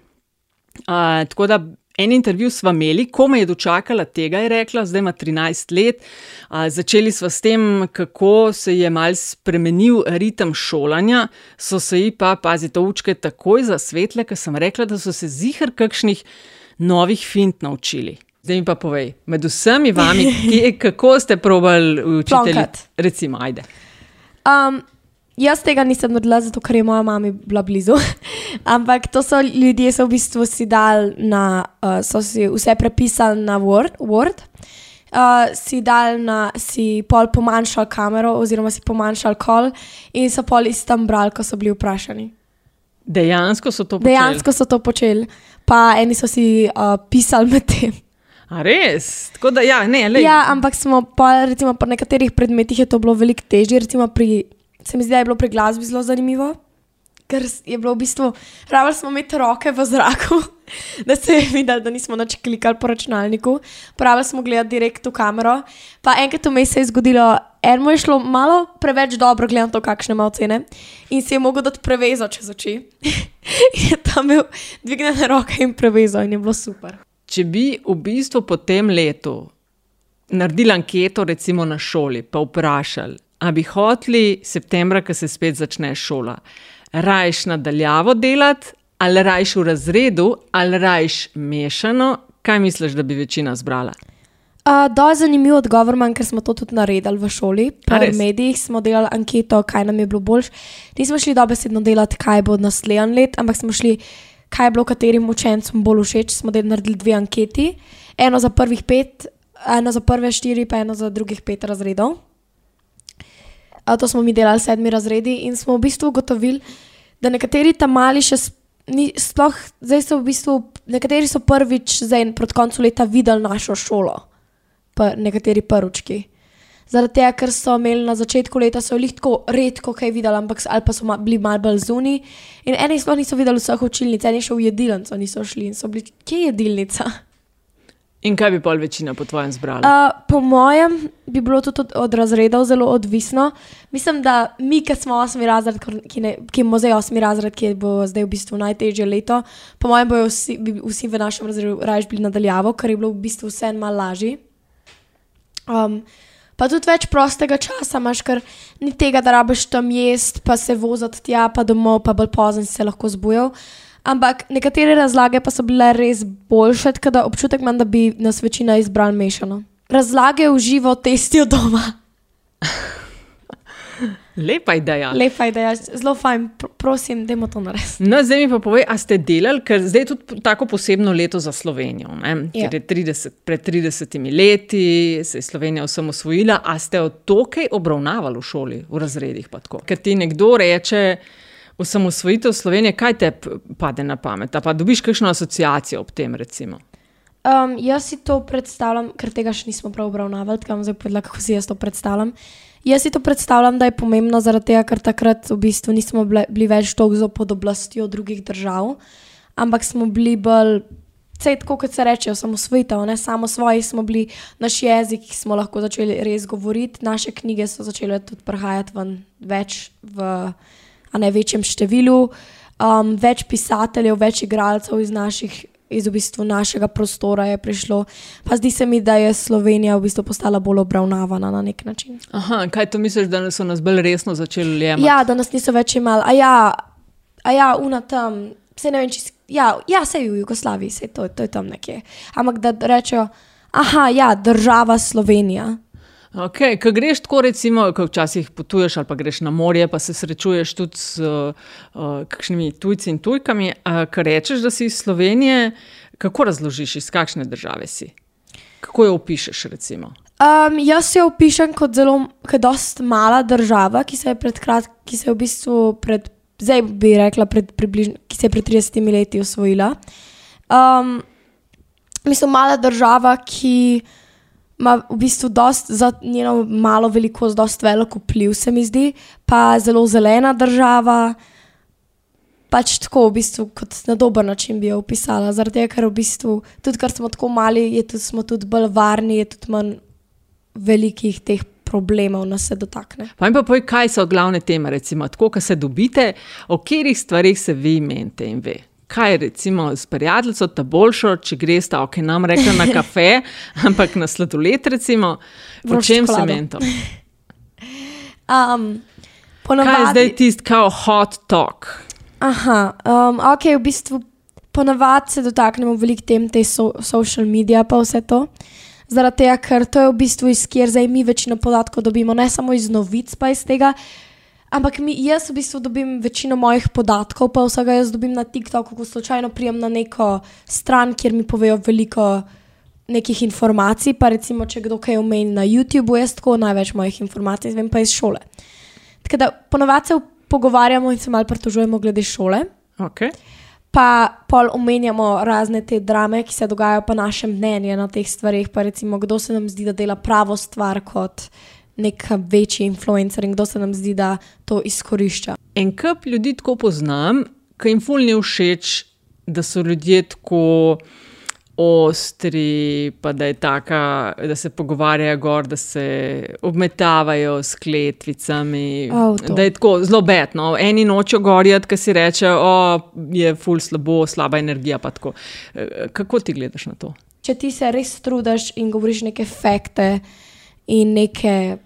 Speaker 1: Uh, tako da En intervju smo imeli, ko me je dočakala tega, je rekla, zdaj ima 13 let. A, začeli smo s tem, kako se je mal spremenil ritem šolanja, so se ji pa, pazite, učke takoj zasvetle, ker sem rekla, da so se zihar kakšnih novih fint naučili. Zdaj mi pa povej, med vsemi vami, kje, kako ste probali učiti? Recimo, ajde.
Speaker 15: Um, Jaz tega nisem naredila, zato ker je moja mama bila blizu. Ampak to so ljudje, so v bistvu si dal na, uh, so si vse prepisali na Word, Word. Uh, si dal na, si pol pomanjšal kamero, oziroma si pomanjšal kol, in so pol iz tam brali, ko so bili vprašani.
Speaker 1: Dejansko so to počeli.
Speaker 15: Dejansko so to počeli, pa eni so si uh, pisali med tem.
Speaker 1: A res? Da, ja, ne,
Speaker 15: ja, ampak smo pa, recimo, pri nekaterih predmetih je to bilo veliko težje, recimo pri se mi zdi, da je bilo pri glasbi zelo zanimivo. Ker je bilo v bistvu, ravno smo imeli roke v zraku, da se je videlo, da nismo noč klikali po računalniku, pravi smo gledali direkt v kamero. Pa enkrat vmes se je zgodilo, eno je šlo malo preveč dobro, gledam to, kakšne ima ocene, in si je mogel dati prevezo čez oči. in je tam imel dvignjene roke in prevezo, in je bilo super.
Speaker 1: Če bi v bistvu po tem letu naredili anketo, recimo na šoli, pa vprašali, a bi hoteli septembra, ko se spet začne šola, rajš nadaljavo delati, ali rajš v razredu, ali rajš mešano, kaj misliš, da bi večina zbrala?
Speaker 15: Uh, do zanimiv odgovor imam, ker smo to tudi naredili v šoli. V medijih smo delali anketo, kaj nam je bilo boljš. Nismo šli dobesedno delati, kaj bo naslednji let, ampak smo šli, kaj je bilo katerim učencem bolj všeč. Smo naredili dve anketi, eno za prvih pet, eno za prve štiri, pa eno za drugih pet razredov to smo mi delali sedmi razredi in smo v bistvu ugotovili, da nekateri tam mali še ni, sploh, zdaj so v bistvu, nekateri so prvič zdaj proti koncu leta videli našo šolo, pa nekateri prvički. Zaradi tega, ker so imeli na začetku leta, so jih tako redko kaj videli, ampak ali pa so ma, bili malo bolj zunaj. In eni sploh niso videli vseh učilnic, eni še v jedilnico niso šli in so bili, kje je jedilnica?
Speaker 1: In kaj bi pol večina po tvojem zbrala?
Speaker 15: Uh, po mojem bi bilo tudi od, od razredov zelo odvisno. Mislim, da mi, ki smo osmi razred, ki, ne, ki imamo zdaj osmi razred, ki bo zdaj v bistvu najtežje leto, po mojem bojo vsi, bi vsi v našem razredu raje bili nadaljavo, ker je bilo v bistvu vse malo lažje. Um, pa tudi več prostega časa imaš, ker ni tega, da rabiš tam jesti, pa se voziti tja, pa domov, pa bolj pozno se lahko zbujal. Ampak nekatere razlage pa so bile res boljše, tako da občutek imam, da bi nas večina izbrala mešano. Razlage v živo testijo doma.
Speaker 1: Lepa ideja.
Speaker 15: Lepa ideja, zelo fajn, Pr prosim, da to naredimo.
Speaker 1: No, zdaj mi pa povej, a ste delali, ker zdaj je tudi tako posebno leto za Slovenijo. Ja. 30, pred 30 leti se je Slovenija osamosvojila, a ste od to kaj obravnavali v šoli, v razredih? Ker ti nekdo reče, osamosvojitev Slovenije, kaj te pade na pamet? Pa dobiš kakšno asociacijo ob tem?
Speaker 15: Um, jaz si to predstavljam, ker tega še nismo prav obravnavali, da zdaj povedala, kako si jaz to predstavljam. Jaz si to predstavljam, da je pomembno zaradi tega, ker takrat v bistvu nismo bili, bili več toliko pod oblastjo drugih držav, ampak smo bili bolj. Vse tako, kot se reče, samo svojitev, ne samo svoji smo bili, naš jezik smo lahko začeli res govoriti, naše knjige so začele tudi prihajati ven več v a ne večjem številu, um, več pisateljev, več igralcev iz, naših, iz v bistvu našega prostora je prišlo. Pa zdi se mi, da je Slovenija v bistvu postala bolj obravnavana na nek način.
Speaker 1: Aha, kaj to misliš, da so nas bolj resno začeli jemati?
Speaker 15: Ja, da nas niso več imeli. A ja, a ja, una tam, se ne vem, če si. Ja, ja, se je v Jugoslaviji, se to, to je tam nekje. Ampak da rečejo, aha, ja, država Slovenija.
Speaker 1: Okay, ko greš tako, recimo, ko včasih potuješ ali pa greš na morje, pa se srečuješ tudi s uh, kakšnimi tujci in tujkami, uh, ko rečeš, da si iz Slovenije, kako razložiš, iz kakšne države si? Kako jo opišuješ?
Speaker 15: Um, jaz jo opišem kot zelo, kot dost mala država, ki se je pred kratkim, ki se je v bistvu pred, zdaj bi rekla, pred, približno, ki se je pred 30 leti osvojila. Um, mislim, mala država, ki ima v bistvu dost, za njeno malo velikost, dost velik vpliv, se mi zdi, pa zelo zelena država. Pač tako, v bistvu, kot na dober način bi jo opisala. Zaradi tega, ker v bistvu, tudi ker smo tako mali, je tudi, smo tudi bolj varni, je tudi manj velikih teh problemov, nas se dotakne.
Speaker 1: Pa mi pa povej, kaj so glavne teme, recimo, tako, ko se dobite, o katerih stvarih se vi menite in ve kaj recimo s prijateljem, ta boljšo, če greš ta, ok, nam reka na kafe, ampak na sladoled, recimo, po čem se meni to?
Speaker 15: Um,
Speaker 1: ponavadi... Kaj je zdaj tisti, kao hot talk?
Speaker 15: Aha, um, ok, v bistvu ponavadi se dotaknemo veliko tem, te so, social medije, pa vse to. Zaradi tega, ker to je v bistvu iz kjer zdaj mi večino podatkov dobimo, ne samo iz novic, pa iz tega. Ampak mi, jaz v bistvu dobim večino mojih podatkov, pa vsega jaz dobim na TikToku, ko slučajno prijem na neko stran, kjer mi povejo veliko nekih informacij. Pa recimo, če kdo kaj omeni na YouTubu, jaz tako največ mojih informacij izvem pa iz šole. Tako da ponovadi se pogovarjamo in se malo pritožujemo glede šole.
Speaker 1: Okay.
Speaker 15: Pa pol omenjamo razne te drame, ki se dogajajo, pa naše mnenje na teh stvarih. Pa recimo, kdo se nam zdi, da dela pravo stvar kot nek večji influencer in kdo se nam zdi, da to izkorišča.
Speaker 1: En kup ljudi tako poznam, ki jim fulni všeč, da so ljudje tako ostri, pa da, taka, da se pogovarjajo gor, da se obmetavajo s kletvicami.
Speaker 15: Oh,
Speaker 1: da je tako zelo betno. Eni nočijo gorjati, ki si reče, da je ful slabo, slaba energija. Kako ti gledaš na to?
Speaker 15: Če ti se res trudiš in govoriš neke fakte in neke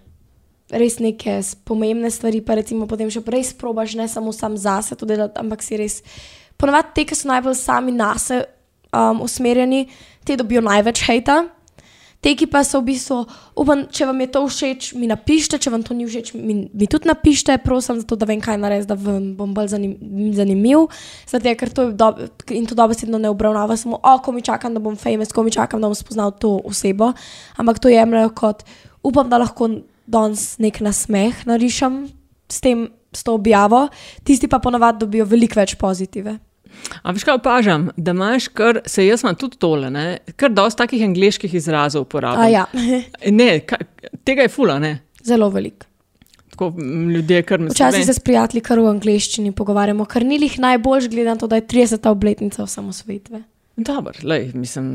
Speaker 15: res neke pomembne stvari, pa recimo potem še res probaš, ne samo sam zase to delati, ampak si res. Ponovadi te, ki so najbolj sami nas um, usmerjeni, te dobijo največ hejta. Te, ki pa so v bistvu, upam, če vam je to všeč, mi napišite, če vam to ni všeč, mi, mi tudi napišite, prosim, zato, da vem, kaj narediti, da bom bolj zanim, zanimiv. Zato, ker to je do, in to dobesedno ne obravnava samo, o, ko mi čakam, da bom famous, ko mi čakam, da bom spoznal to osebo, ampak to jemljajo kot, upam, da lahko danes nek nasmeh narišem s, tem, s to objavo, tisti pa ponavadi dobijo veliko več pozitive.
Speaker 1: A veš, kaj opažam, da imaš, kar se jaz imam tudi tole, ne? kar dosti takih angliških izrazov uporabljam.
Speaker 15: Ja.
Speaker 1: ne, kaj, tega je fula, ne?
Speaker 15: Zelo velik.
Speaker 1: Tako ljudje, kar mi
Speaker 15: se. Včasih se s prijatelji kar v angliščini pogovarjamo, kar ni jih najbolj gledano, to, da je 30. obletnica osamosvojitve.
Speaker 1: Dobro, lej, mislim,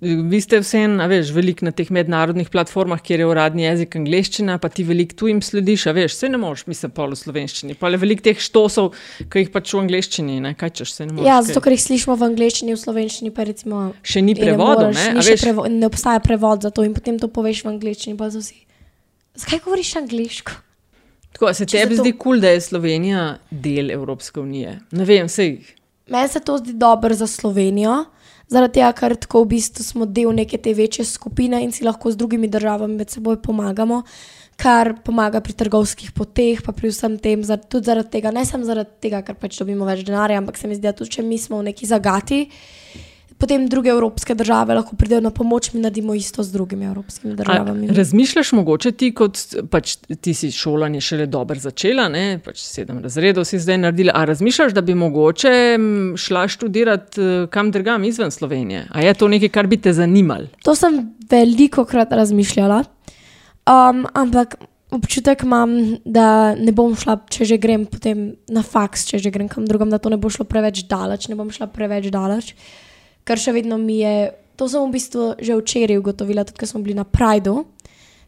Speaker 1: vi ste vseeno, veš, veliko na teh mednarodnih platformah, kjer je uradni jezik angliščina, pa ti veliko tujim slediš, a veš, vse ne moreš, mislim, pol v slovenščini. Pa je veliko teh štosov, ki jih pač v angliščini, ne, kaj češ, se ne moreš.
Speaker 15: Ja, zato, ker jih slišimo v angliščini, v slovenščini pa recimo.
Speaker 1: Še ni prevoda, ne,
Speaker 15: ne, veš, prevo, ne obstaja prevod za to in potem to poveš v angliščini, pa so vsi. Zakaj govoriš angliško?
Speaker 1: Tako, se tebi zato... zdi kul, cool, da je Slovenija del Evropske unije? Ne vem, vse jih.
Speaker 15: Meni se to zdi dobro za Slovenijo zaradi tega, ker tako v bistvu smo del neke te večje skupine in si lahko z drugimi državami med seboj pomagamo, kar pomaga pri trgovskih poteh, pa pri vsem tem, tudi zaradi tega, ne samo zaradi tega, ker pač dobimo več denarja, ampak se mi zdi, da tudi če mi smo v neki zagati potem druge evropske države lahko pridejo na pomoč, mi naredimo isto z drugimi evropskimi državami.
Speaker 1: A, razmišljaš mogoče ti, kot pač, ti si šolanje šele dobro začela, ne? pač sedem razredov si zdaj naredila. A razmišljaš, da bi mogoče šla študirati eh, kam drugam izven Slovenije? A je to nekaj, kar bi te zanimalo?
Speaker 15: To sem veliko krat razmišljala, um, ampak. Občutek imam, da ne bom šla, če že grem na faks, če že grem kam drugam, da to ne bo šlo preveč daleč, ne bom šla preveč daleč. Uh, kar še vedno mi je. To sem v bistvu že včeraj ugotovila, tudi ko smo bili na Prideu.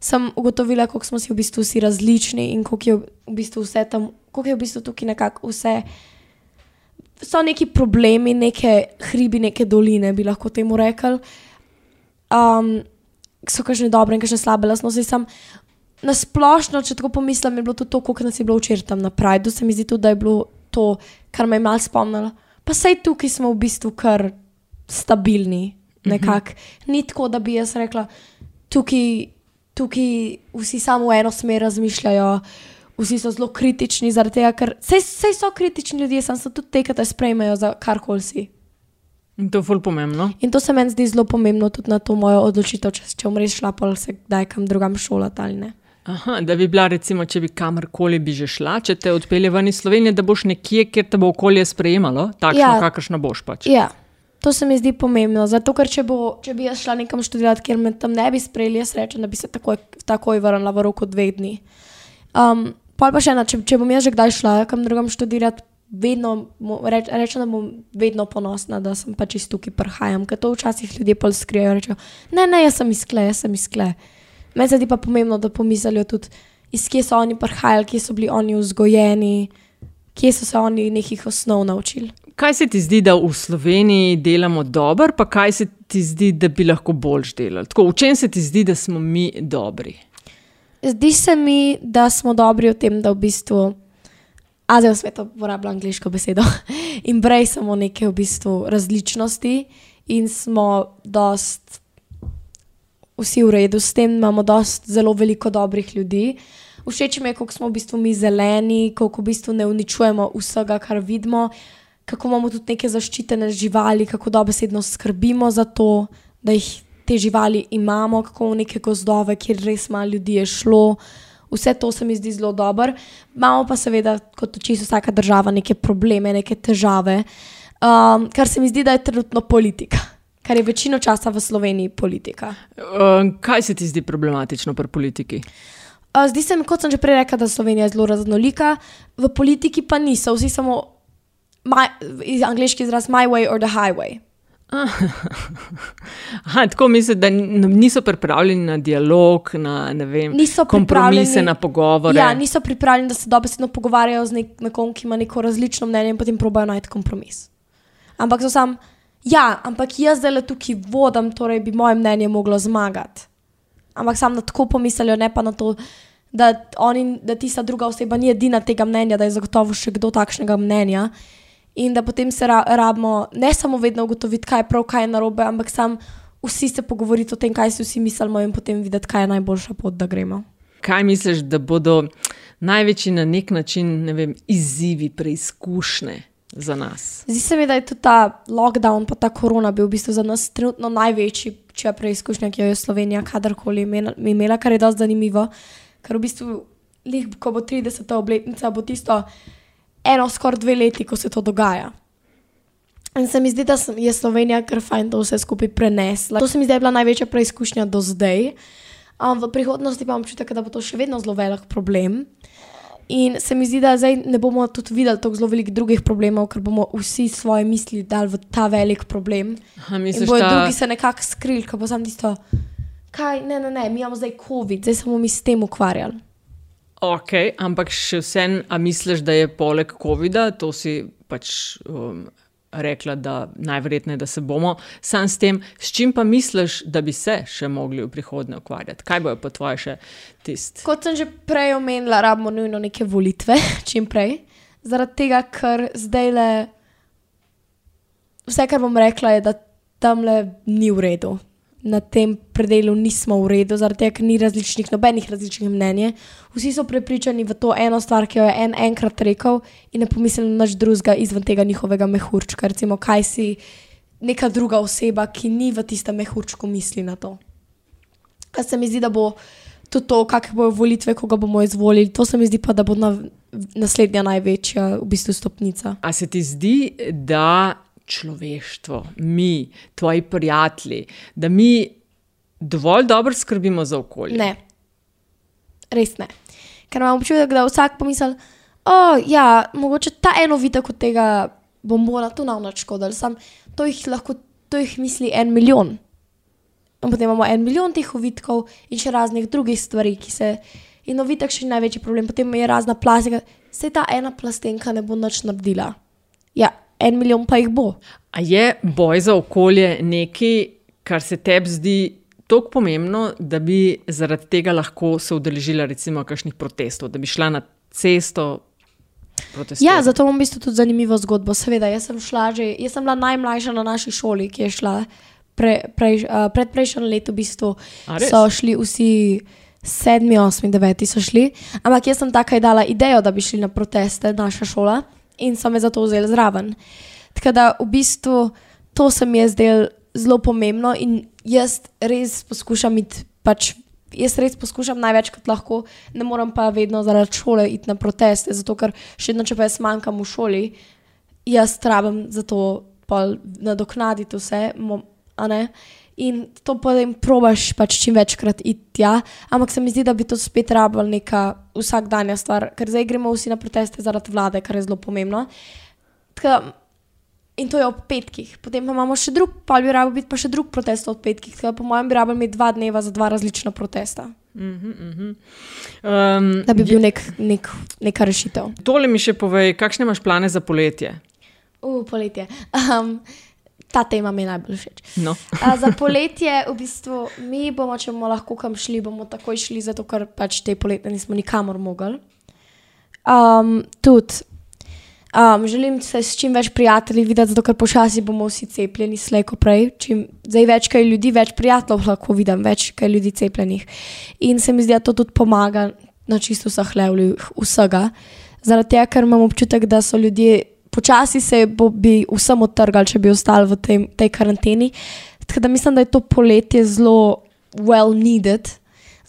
Speaker 15: Sem ugotovila, kako smo si v bistvu vsi različni in kako je v bistvu vse tam, kako je v bistvu tukaj nekako vse. So neki problemi, neke hribi, neke doline, bi lahko temu rekli. Um, so kažne dobre in kažne slabe lastnosti. Na splošno, če tako pomislim, je bilo to, kako nas je bilo včeraj tam na Prideu. Se mi zdi tudi, da je bilo to, kar me je malo spomnilo. Pa sej tukaj smo v bistvu kar stabilni. Nekak. Mm -hmm. Ni tako, da bi jaz rekla, tukaj tukaj vsi samo v eno smer razmišljajo, vsi so zelo kritični, zaradi tega, ker vse so kritični ljudje, sem se tudi te, ki te sprejmejo za karkoli si.
Speaker 1: In to je ful pomembno.
Speaker 15: In to se meni zdi zelo pomembno tudi na to mojo odločitev, če, če umreš šla, pa se kdaj kam drugam šolati ali ne.
Speaker 1: Aha, da bi bila, recimo, če bi kamorkoli bi že šla, če te odpelje ven iz Slovenije, da boš nekje, kjer te bo okolje sprejemalo, takšno,
Speaker 15: Ja.
Speaker 1: kakršno boš pač.
Speaker 15: Ja, to se mi zdi pomembno. Zato, ker če, bo, če bi jaz šla nekam študirati, kjer me tam ne bi sprejeli, jaz rečem, da bi se takoj, takoj vrnila v roku dveh dni. Um, pol pa še ena, če, če bom jaz že kdaj šla kam drugam študirati, vedno reč, rečem, da bom vedno ponosna, da sem pač iz tukaj prihajam. Ker to včasih ljudje pol skrijejo, rečejo, ne, ne, jaz sem iz kle, jaz sem iz kle. Meni se zdi pa pomembno, da pomislijo tudi, iz kje so oni prihajali, kje so bili oni vzgojeni, kje so se oni nekih osnov naučili.
Speaker 1: Kaj se ti zdi, da v Sloveniji delamo dobro, pa kaj se ti zdi, da bi lahko boljš delali? Tako, v čem se ti zdi, da smo mi dobri?
Speaker 15: Zdi se mi, da smo dobri v tem, da v bistvu, a zdaj v svetu uporabljam angliško besedo, embracemo neke v bistvu različnosti in smo dost vsi v redu s tem, imamo dost zelo veliko dobrih ljudi. Všeč mi je, kako smo v bistvu mi zeleni, kako v bistvu ne uničujemo vsega, kar vidimo, kako imamo tudi neke zaščitene živali, kako dobesedno skrbimo za to, da jih te živali imamo, kako v neke gozdove, kjer res malo ljudi je šlo. Vse to se mi zdi zelo dobro. Imamo pa seveda, kot čisto vsaka država, neke probleme, neke težave, um, kar se mi zdi, da je trenutno politika, kar je večino časa v Sloveniji politika.
Speaker 1: Uh, kaj se ti zdi problematično pri politiki?
Speaker 15: Uh, Zdi se mi, kot sem že prej rekla, da Slovenija je zelo raznolika, v politiki pa niso, vsi samo, my, angliški izraz, my way or the highway.
Speaker 1: Aha, tako mislim, da niso pripravljeni na dialog, na vem, kompromise, na pogovore.
Speaker 15: Ja, niso pripravljeni, da se dobesedno pogovarjajo z nek, nekom, ki ima neko različno mnenje in potem probajo najti kompromis. Ampak so sam, ja, ampak jaz zdaj le tukaj vodim, torej bi moje mnenje moglo zmagati. Ampak sam na tako pomislijo, ne pa na to, da, oni, da tista druga oseba ni edina tega mnenja, da je zagotovo še kdo takšnega mnenja. In da potem se ra rabimo ne samo vedno ugotoviti, kaj je prav, kaj je narobe, ampak sam vsi se pogovoriti o tem, kaj si vsi mislimo, in potem videti, kaj je najboljša pot, da gremo.
Speaker 1: Kaj misliš, da bodo največji na nek način ne vem, izzivi, preizkušnje za nas?
Speaker 15: Zdi se mi, da je tudi ta lockdown, pa ta korona bil v bistvu za nas trenutno največji, če je preizkušnja, ki jo je Slovenija kadarkoli imela, kar je dosti zanimivo. Ker v bistvu, lih, ko bo 30. obletnica, bo tisto eno, skoraj dve leti, ko se to dogaja. In se mi zdi, da sem- je Slovenija kar fajn to vse skupaj prenesla. To se mi zdi, da je bila največja preizkušnja do zdaj. Um, v prihodnosti pa imam občutek, da bo to še vedno zelo velik problem. In se mi zdi, da zdaj ne bomo tudi videli tako zelo velikih drugih problemov, ker bomo vsi svoje misli dali v ta velik problem.
Speaker 1: Aha,
Speaker 15: In
Speaker 1: misliš,
Speaker 15: bojo
Speaker 1: ta-
Speaker 15: drugi se nekako skrili, ko bo sam tisto, kaj, ne, ne, ne, mi imamo zdaj COVID, zdaj se bomo mi s tem ukvarjali.
Speaker 1: Ok, ampak še vsem, a misliš, da je poleg COVID-a, to si pač um, rekla, da najverjetneje, da se bomo, sam s tem, s čim pa misliš, da bi se še mogli v prihodnje ukvarjati? Kaj bojo pa tvoje še tisti?
Speaker 15: Kot sem že prej omenila, rabimo nujno neke volitve, čim prej. Zaradi tega, ker zdaj le vse, kar bom rekla, je, da tam le ni v redu. Na tem predelu nismo v redu, zaradi tega, ker ni različnih, nobenih različnih mnenj. Vsi so prepričani v to eno stvar, ki jo je en enkrat rekel, in ne pomislili na nič drugega izven tega njihovega mehurčka. Recimo, kaj si neka druga oseba, ki ni v tistem mehurčku, misli na to. Kar se mi zdi, da bo tudi to, kakšne bojo volitve, koga bomo izvolili, to se mi zdi pa, da bo na, naslednja največja v bistvu stopnica.
Speaker 1: A se ti zdi, da človeštvo, mi, tvoji prijatelji, da mi dovolj dobro skrbimo za okolje?
Speaker 15: Ne, res ne. Ker imam občutek, da vsak pomisli, da oh, ja, mogoče ta eno vitek od tega bombona tu nam škodil, sam to jih lahko, to jih misli en milijon. In potem imamo en milijon teh ovitkov in še raznih drugih stvari, ki se. In ovitek še ni največji problem, potem je razna plastika. Se ta ena plastenka ne bo nič naredila. Ja, en milijon pa jih bo.
Speaker 1: A je boj za okolje nekaj, kar se tebi zdi tako pomembno, da bi zaradi tega lahko se udeležila recimo kakšnih protestov, da bi šla na cesto protestirati?
Speaker 15: Ja, zato imam v bistvu tudi zanimivo zgodbo. Seveda, jaz sem šla že, jaz sem bila najmlajša na naši šoli, ki je šla pre, prej, uh, predprejšnjo leto, v bistvu
Speaker 1: A res?
Speaker 15: so šli vsi sedmi, osmi, deveti so šli. Ampak jaz sem takoj dala idejo, da bi šli na proteste, naša šola, in so me zato vzeli zraven. Tako da v bistvu to se mi je zdelo zelo pomembno in jaz res poskušam iti. Pač Jaz res poskušam največ, kot lahko, ne morem pa vedno zaradi šole iti na proteste, zato ker še vedno, če pa jaz manjkam v šoli, jaz rabim za to nadoknaditi vse. In to potem probaš pač čim večkrat iti tja, ampak se mi zdi, da bi to spet rabila neka vsakdanja stvar, ker zdaj gremo vsi na proteste zaradi vlade, kar je zelo pomembno. Tka, in to je ob petkih, potem pa imamo še drug, pa bi rabo biti pa še drug protest ob petkih. Tka, po mojem, bi rabo imeti dva dneva za dva različna protesta.
Speaker 1: Mm -hmm. um,
Speaker 15: da bi bil nek, nek, neka rešitev.
Speaker 1: Tole mi še povej, kakšne imaš plane za poletje?
Speaker 15: Uf, poletje. Um, ta tema mi je najbolj všeč.
Speaker 1: No.
Speaker 15: A, za poletje, v bistvu, mi bomo, če bomo lahko kam šli, bomo takoj šli, zato ker pač te poletje nismo nikamor mogli. Um, tudi um, želim se s čim več prijatelji videti, zato ker počasi bomo vsi cepljeni, slejko prej. Čim, zdaj več kaj ljudi, več prijateljev lahko vidim, več kaj ljudi cepljenih. In se mi zdi, da to tudi pomaga na čisto vseh levljih vsega. Zaradi tega, ker imam občutek, da so ljudje počasi se bo, bi vsem odtrgali, če bi ostali v tej, tej karanteni. Tako da mislim, da je to poletje zelo well needed.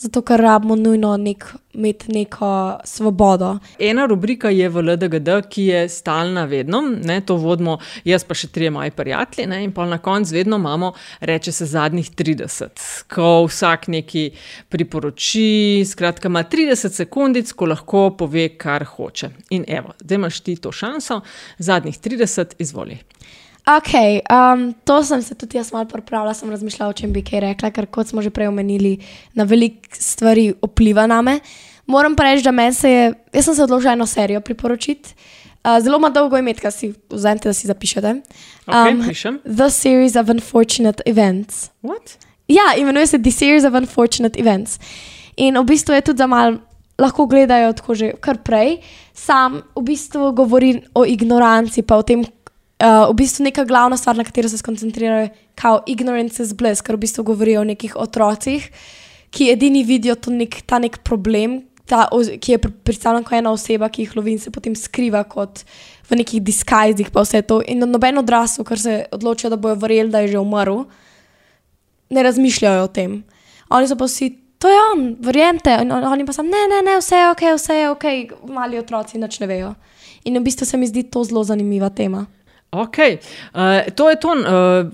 Speaker 15: Zato, ker rabimo nujno nek, imeti neko svobodo.
Speaker 1: Ena rubrika je v LDGD, ki je stalna, vedno, ne, to vodimo, jaz pa še tri moji prijatelji, ne, in pa na koncu vedno imamo, reče se, zadnjih 30, ko vsak neki priporoči. Skratka, ima 30 sekundic, ko lahko pove, kar hoče. In evo, zdaj imaš ti to šanso, zadnjih 30, izvoli.
Speaker 15: Ok, um, to sem se tudi jaz malo pripravila, sem razmišljala, o čem bi kaj rekla, ker kot smo že prej omenili, na veliko stvari vpliva na me. Moram pa reči, da meni se je, jaz sem se odločila eno serijo priporočiti. Uh, zelo ima dolgo ime, kaj si vzamete, da si zapišete.
Speaker 1: Um, okay,
Speaker 15: the Series of Unfortunate Events.
Speaker 1: What?
Speaker 15: Ja, imenuje se The Series of Unfortunate Events. In v bistvu je tudi za mal. Lahko gledajo tako že kar prej, sam v bistvu govori o ignoranci, pa o tem, uh, v bistvu neka glavna stvar, na katero se skoncentrirajo, je ignorance is bliss, ker v bistvu govorijo o nekih otrocih, ki edini vidijo nek, ta nek problem, ta, ki je predstavljen kot ena oseba, ki jih lovi in se potem skriva kot v nekih diskajzih, pa vse to. In noben odrasel, ker se odločijo, da bojo verjeli, da je že umrl, ne razmišljajo o tem. Oni so pa vsi. To je on, verjemite. In oni pa so, ne, ne, ne, vse je ok, vse je ok, mali otroci nič ne vejo. In v bistvu se mi zdi to zelo zanimiva tema.
Speaker 1: Ok, uh, to je to. Uh,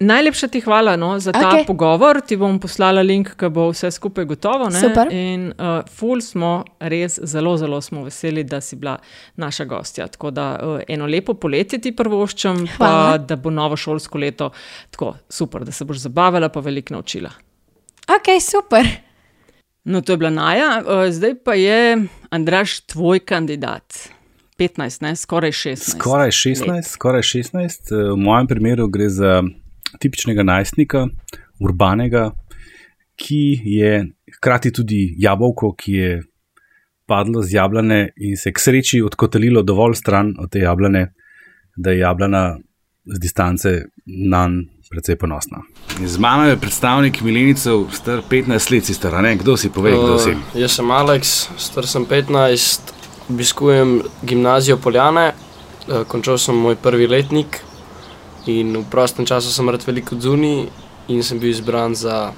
Speaker 1: najlepša ti hvala no, za ta okay. pogovor. Ti bom poslala link, ki bo vse skupaj gotovo. Ne?
Speaker 15: Super.
Speaker 1: In uh, ful smo res zelo, zelo smo veseli, da si bila naša gostja. Tako da uh, eno lepo poletje ti prvoščam, pa da bo novo šolsko leto tako super, da se boš zabavala, pa veliko naučila.
Speaker 15: Ok, super.
Speaker 1: No, to je bila Naja, uh, zdaj pa je Andraš, tvoj kandidat. 15, ne? skoraj 16.
Speaker 2: Skoraj 16, skoraj 16. V mojem primeru gre za tipičnega najstnika, urbanega, ki je hkrati tudi jabolko, ki je padlo z jablane in se k sreči odkotalilo dovolj stran od te jablane, da je jablana z distance na njej. Predvsej ponosna. Z mano je predstavnik Milenicev, star 15 let, si star, ne? Kdo si, povej, kdo si?
Speaker 16: Uh, jaz sem Alex, star sem 15, obiskujem gimnazijo Poljane, eh, končal sem moj prvi letnik in v prostem času sem rad veliko zunaj in sem bil izbran za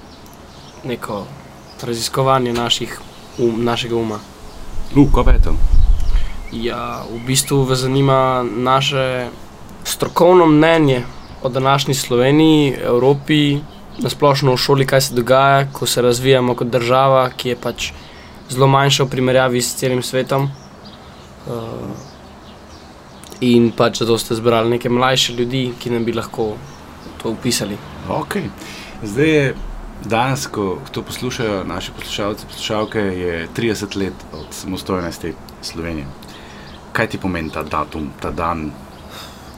Speaker 16: neko raziskovanje naših, um, našega uma.
Speaker 2: Uh, kaj je to?
Speaker 16: Ja, v bistvu me zanima naše strokovno mnenje o današnji Sloveniji, Evropi, nasplošno v šoli, kaj se dogaja, ko se razvijamo kot država, ki je pač zelo manjša v primerjavi s celim svetom. Uh, in pač zato ste zbrali neke mlajše ljudi, ki nam bi lahko to upisali.
Speaker 2: Okay. Zdaj je danes, ko to poslušajo naši poslušalci, poslušalke, je 30 let od samostojnosti Slovenije. Kaj ti pomeni ta datum, ta dan?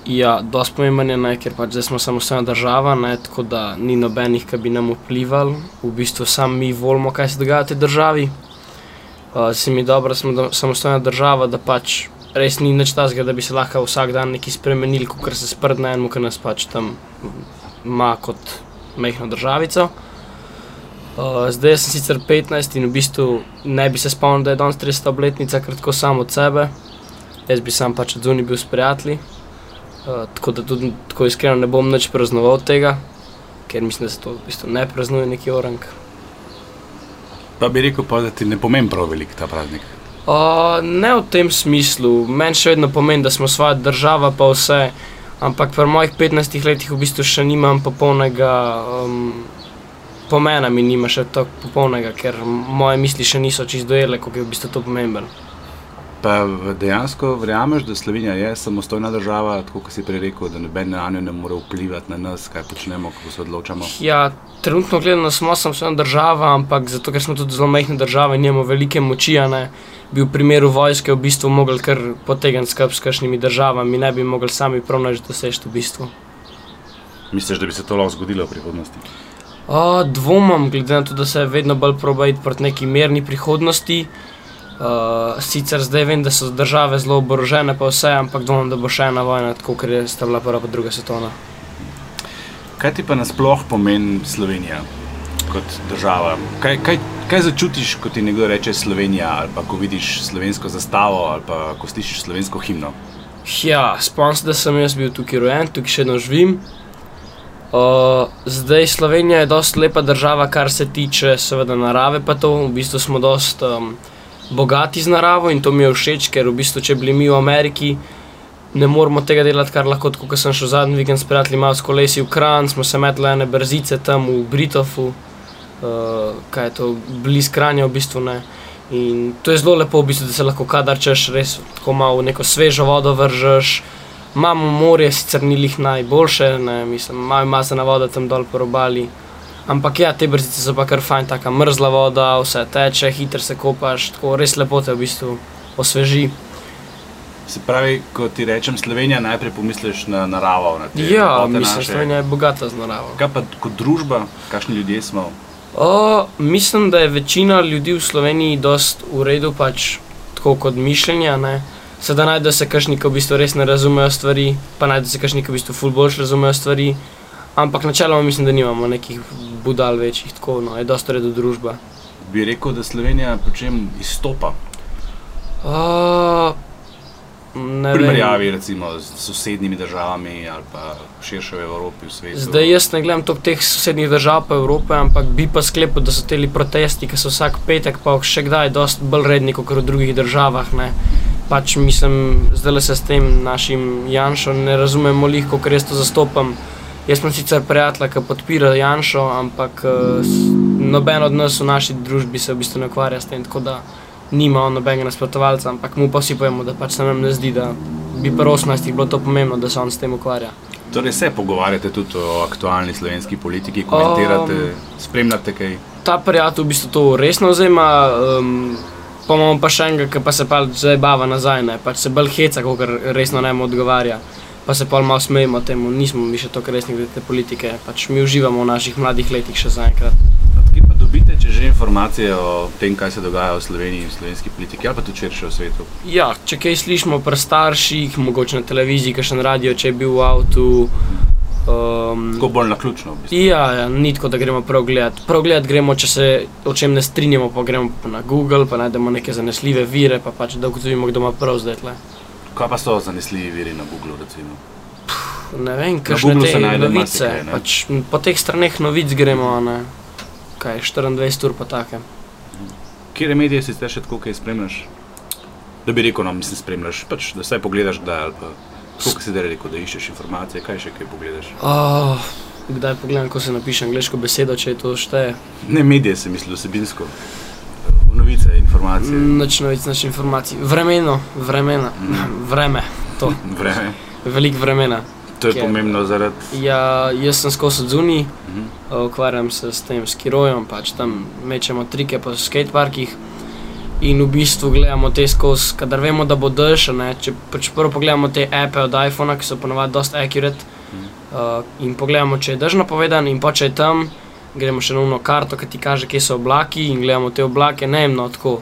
Speaker 16: Ja, dosti pomemben je, ne, ker pač zdaj smo samostojna država, ne, tako da ni nobenih, ki bi nam vplival. V bistvu sami mi volimo, kaj se dogaja v tej državi uh, se mi dobro, da smo samostojna država, da pač res ni nič tazga, da bi se lahko vsak dan nekaj spremenili, kot se sprdne enemu, ki nas pač tam ima kot mehko državico. Uh, zdaj sem sicer 15 in v bistvu ne bi se spomnil, da je danes 300 obletnica, ker tako samo od sebe. Jaz bi sam pač od zunaj bil s prijatelji. Uh, tako da tudi tako iskreno ne bom več praznoval tega, ker mislim, da se to v bistvu ne praznuje neki orang.
Speaker 2: Pa bi rekel, pa, da ti ne pomeni prav velik ta praznik.
Speaker 16: Uh, ne v tem smislu, meni še vedno pomeni, da smo svoja država, pa vse. Ampak pri mojih 15 letih v bistvu še nimam popolnega um, pomena, mi nima še tako popolnega, ker moje misli še niso čisto dojele, kako je v bistvu to pomembno.
Speaker 2: Pa dejansko verjameš, da Slovenija je samostojna država, tako kot si prej rekel, da noben na njo ne more vplivati na nas, kaj počnemo, kako se odločamo.
Speaker 16: Ja, trenutno gledano smo samostojna država, ampak zato, ker smo tudi zelo majhna država in imamo velike moči, ne, bi v primeru vojske v bistvu mogli kar potegniti skrb s kakšnimi državami, ne bi mogli sami pravnaž doseči v bistvu.
Speaker 2: Misliš, da bi se to lahko zgodilo v prihodnosti?
Speaker 16: O, dvomam, glede na to, da se vedno bolj probajo proti neki mirni prihodnosti. Uh, sicer zdaj vem, da so države zelo oborožene, pa vse, ampak dvomim, da bo še ena vojna, tako kot je sta bila prva, pa druga svetovna.
Speaker 2: Kaj ti pa nasploh pomeni Slovenija kot država? Kaj, kaj, kaj začutiš, ko ti nekdo reče Slovenija, ali pa ko vidiš slovensko zastavo, ali pa ko slišiš slovensko himno?
Speaker 16: Ja, spomnim se, da sem jaz bil tukaj rojen, tukaj še vedno živim. Uh, zdaj Slovenija je dosta lepa država, kar se tiče seveda narave, pa to v bistvu smo dosta. Um, bogati z naravo in to mi je všeč, ker v bistvu, če bi bili mi v Ameriki, ne moramo tega delati, kar lahko, kot sem šel zadnji vikend s prijatelji, malo s kolesi v Kran, smo se metli ene brzice tam v Britofu, uh, kaj je to, blizu Kranja v bistvu ne. In to je zelo lepo, v bistvu, da se lahko kadar češ res tako malo neko svežo vodo vržeš. Imamo morje, sicer ni lih najboljše, ne, mislim, malo mazana voda tam dol po robali. Ampak ja, te brzice so pa kar fajn, tako mrzla voda, vse teče, hitro se kopaš, tako res lepo te v bistvu osveži.
Speaker 2: Se pravi, ko ti rečem Slovenija, najprej pomisliš na naravo. Na
Speaker 16: ja, mislim, da Slovenija je bogata z naravo.
Speaker 2: Kaj pa kot družba, kakšni ljudje smo?
Speaker 16: O, mislim, da je večina ljudi v Sloveniji dost v redu, pač tako kot mišljenja. Ne? Sedaj najde se kakšni, ki v bistvu res ne razumejo stvari, pa najde se kakšni, ki v bistvu ful boljš razumejo stvari. Ampak načeloma mislim, da nimamo nekih budal večjih, tako no, je dosta redo družba.
Speaker 2: Bi rekel, da Slovenija po čem izstopa?
Speaker 16: Uh,
Speaker 2: v primerjavi recimo z sosednjimi državami ali pa širše v Evropi, v svetu.
Speaker 16: Zdaj jaz ne gledam toliko teh sosednjih držav pa Evrope, ampak bi pa sklepal, da so te protesti, ki so vsak petek, pa še kdaj, dosti bolj redni kot v drugih državah. Ne. Pač mislim, zdaj le se s tem našim Janšom ne razumemo, kako res to zastopam. Jaz sem sicer prijatelj, ki podpira Janša, ampak uh, noben od nas v naši družbi se v bistvu ne ukvarja s tem, tako da nima nobenega nasprotovalca, ampak mu pa vsi povemo, da pač se nam ne zdi, da bi pri 18 bilo to pomembno, da se on s tem ukvarja.
Speaker 2: Torej se pogovarjate tudi o aktualni slovenski politiki, komentirate, um, spremljate kaj?
Speaker 16: Ta prijatelj v bistvu to resno vzema. Um, Pa imamo pa še enega, ki pa se pa zdaj bava nazaj, ne? pač se bolj heca, kot resno ne mu odgovarja pa se pa malo smejimo temu, nismo mi še tako resni glede te politike, pač mi uživamo v naših mladih letih še zaenkrat.
Speaker 2: Kje pa dobite, če že informacije o tem, kaj se dogaja v Sloveniji v slovenski politiki, ali pa tudi širše v svetu?
Speaker 16: Ja, če kaj slišimo pri starših, mogoče na televiziji, kaj še na radio, če je bil v avtu.
Speaker 2: Um, tako bolj na ključno.
Speaker 16: V bistvu. Ja, ja ni tako, da gremo prav gledati. Prav gledati gremo, če se o čem ne strinjamo, pa gremo na Google, pa najdemo neke zanesljive vire, pa pač da ugotovimo, kdo ima prav zdaj. Tle.
Speaker 2: Kaj pa so zanesljivi viri na Google? Recimo?
Speaker 16: Ne vem, kaj še te novice. Kaj, pač, po teh straneh novic gremo, ne? kaj 24 ur pa take.
Speaker 2: Kje medije si še tako, kaj spremljaš? Da bi rekel, no, mislim, spremljaš, pač, da vse pogledaš, kdaj ali pa. Kako si zdaj rekel, da iščeš informacije, kaj še kaj pogledaš?
Speaker 16: Oh, kdaj pogledam, ko se napiše angliško besedo, če je to šteje?
Speaker 2: Ne, medije se misli, osebinsko novice, informacije.
Speaker 16: Noč novic, noč informacij. Vremeno, vremena, mm. vreme, to.
Speaker 2: Vreme.
Speaker 16: Veliko vremena.
Speaker 2: To je Ker, pomembno zaradi.
Speaker 16: Ja, jaz sem skozi odzuni, mm -hmm. ukvarjam se s tem skirojem, pač tam mečemo trike po skateparkih. In v bistvu gledamo te skozi, kadar vemo, da bo dež. Če pač prvo pogledamo te appe od iPhona, ki so ponovadi dosta accurate, mm. uh, in pogledamo, če je dež napovedan, in pa če je tam, gremo še na uno karto, ki ti kaže, kje so oblaki in gledamo te oblake, ne eno tako.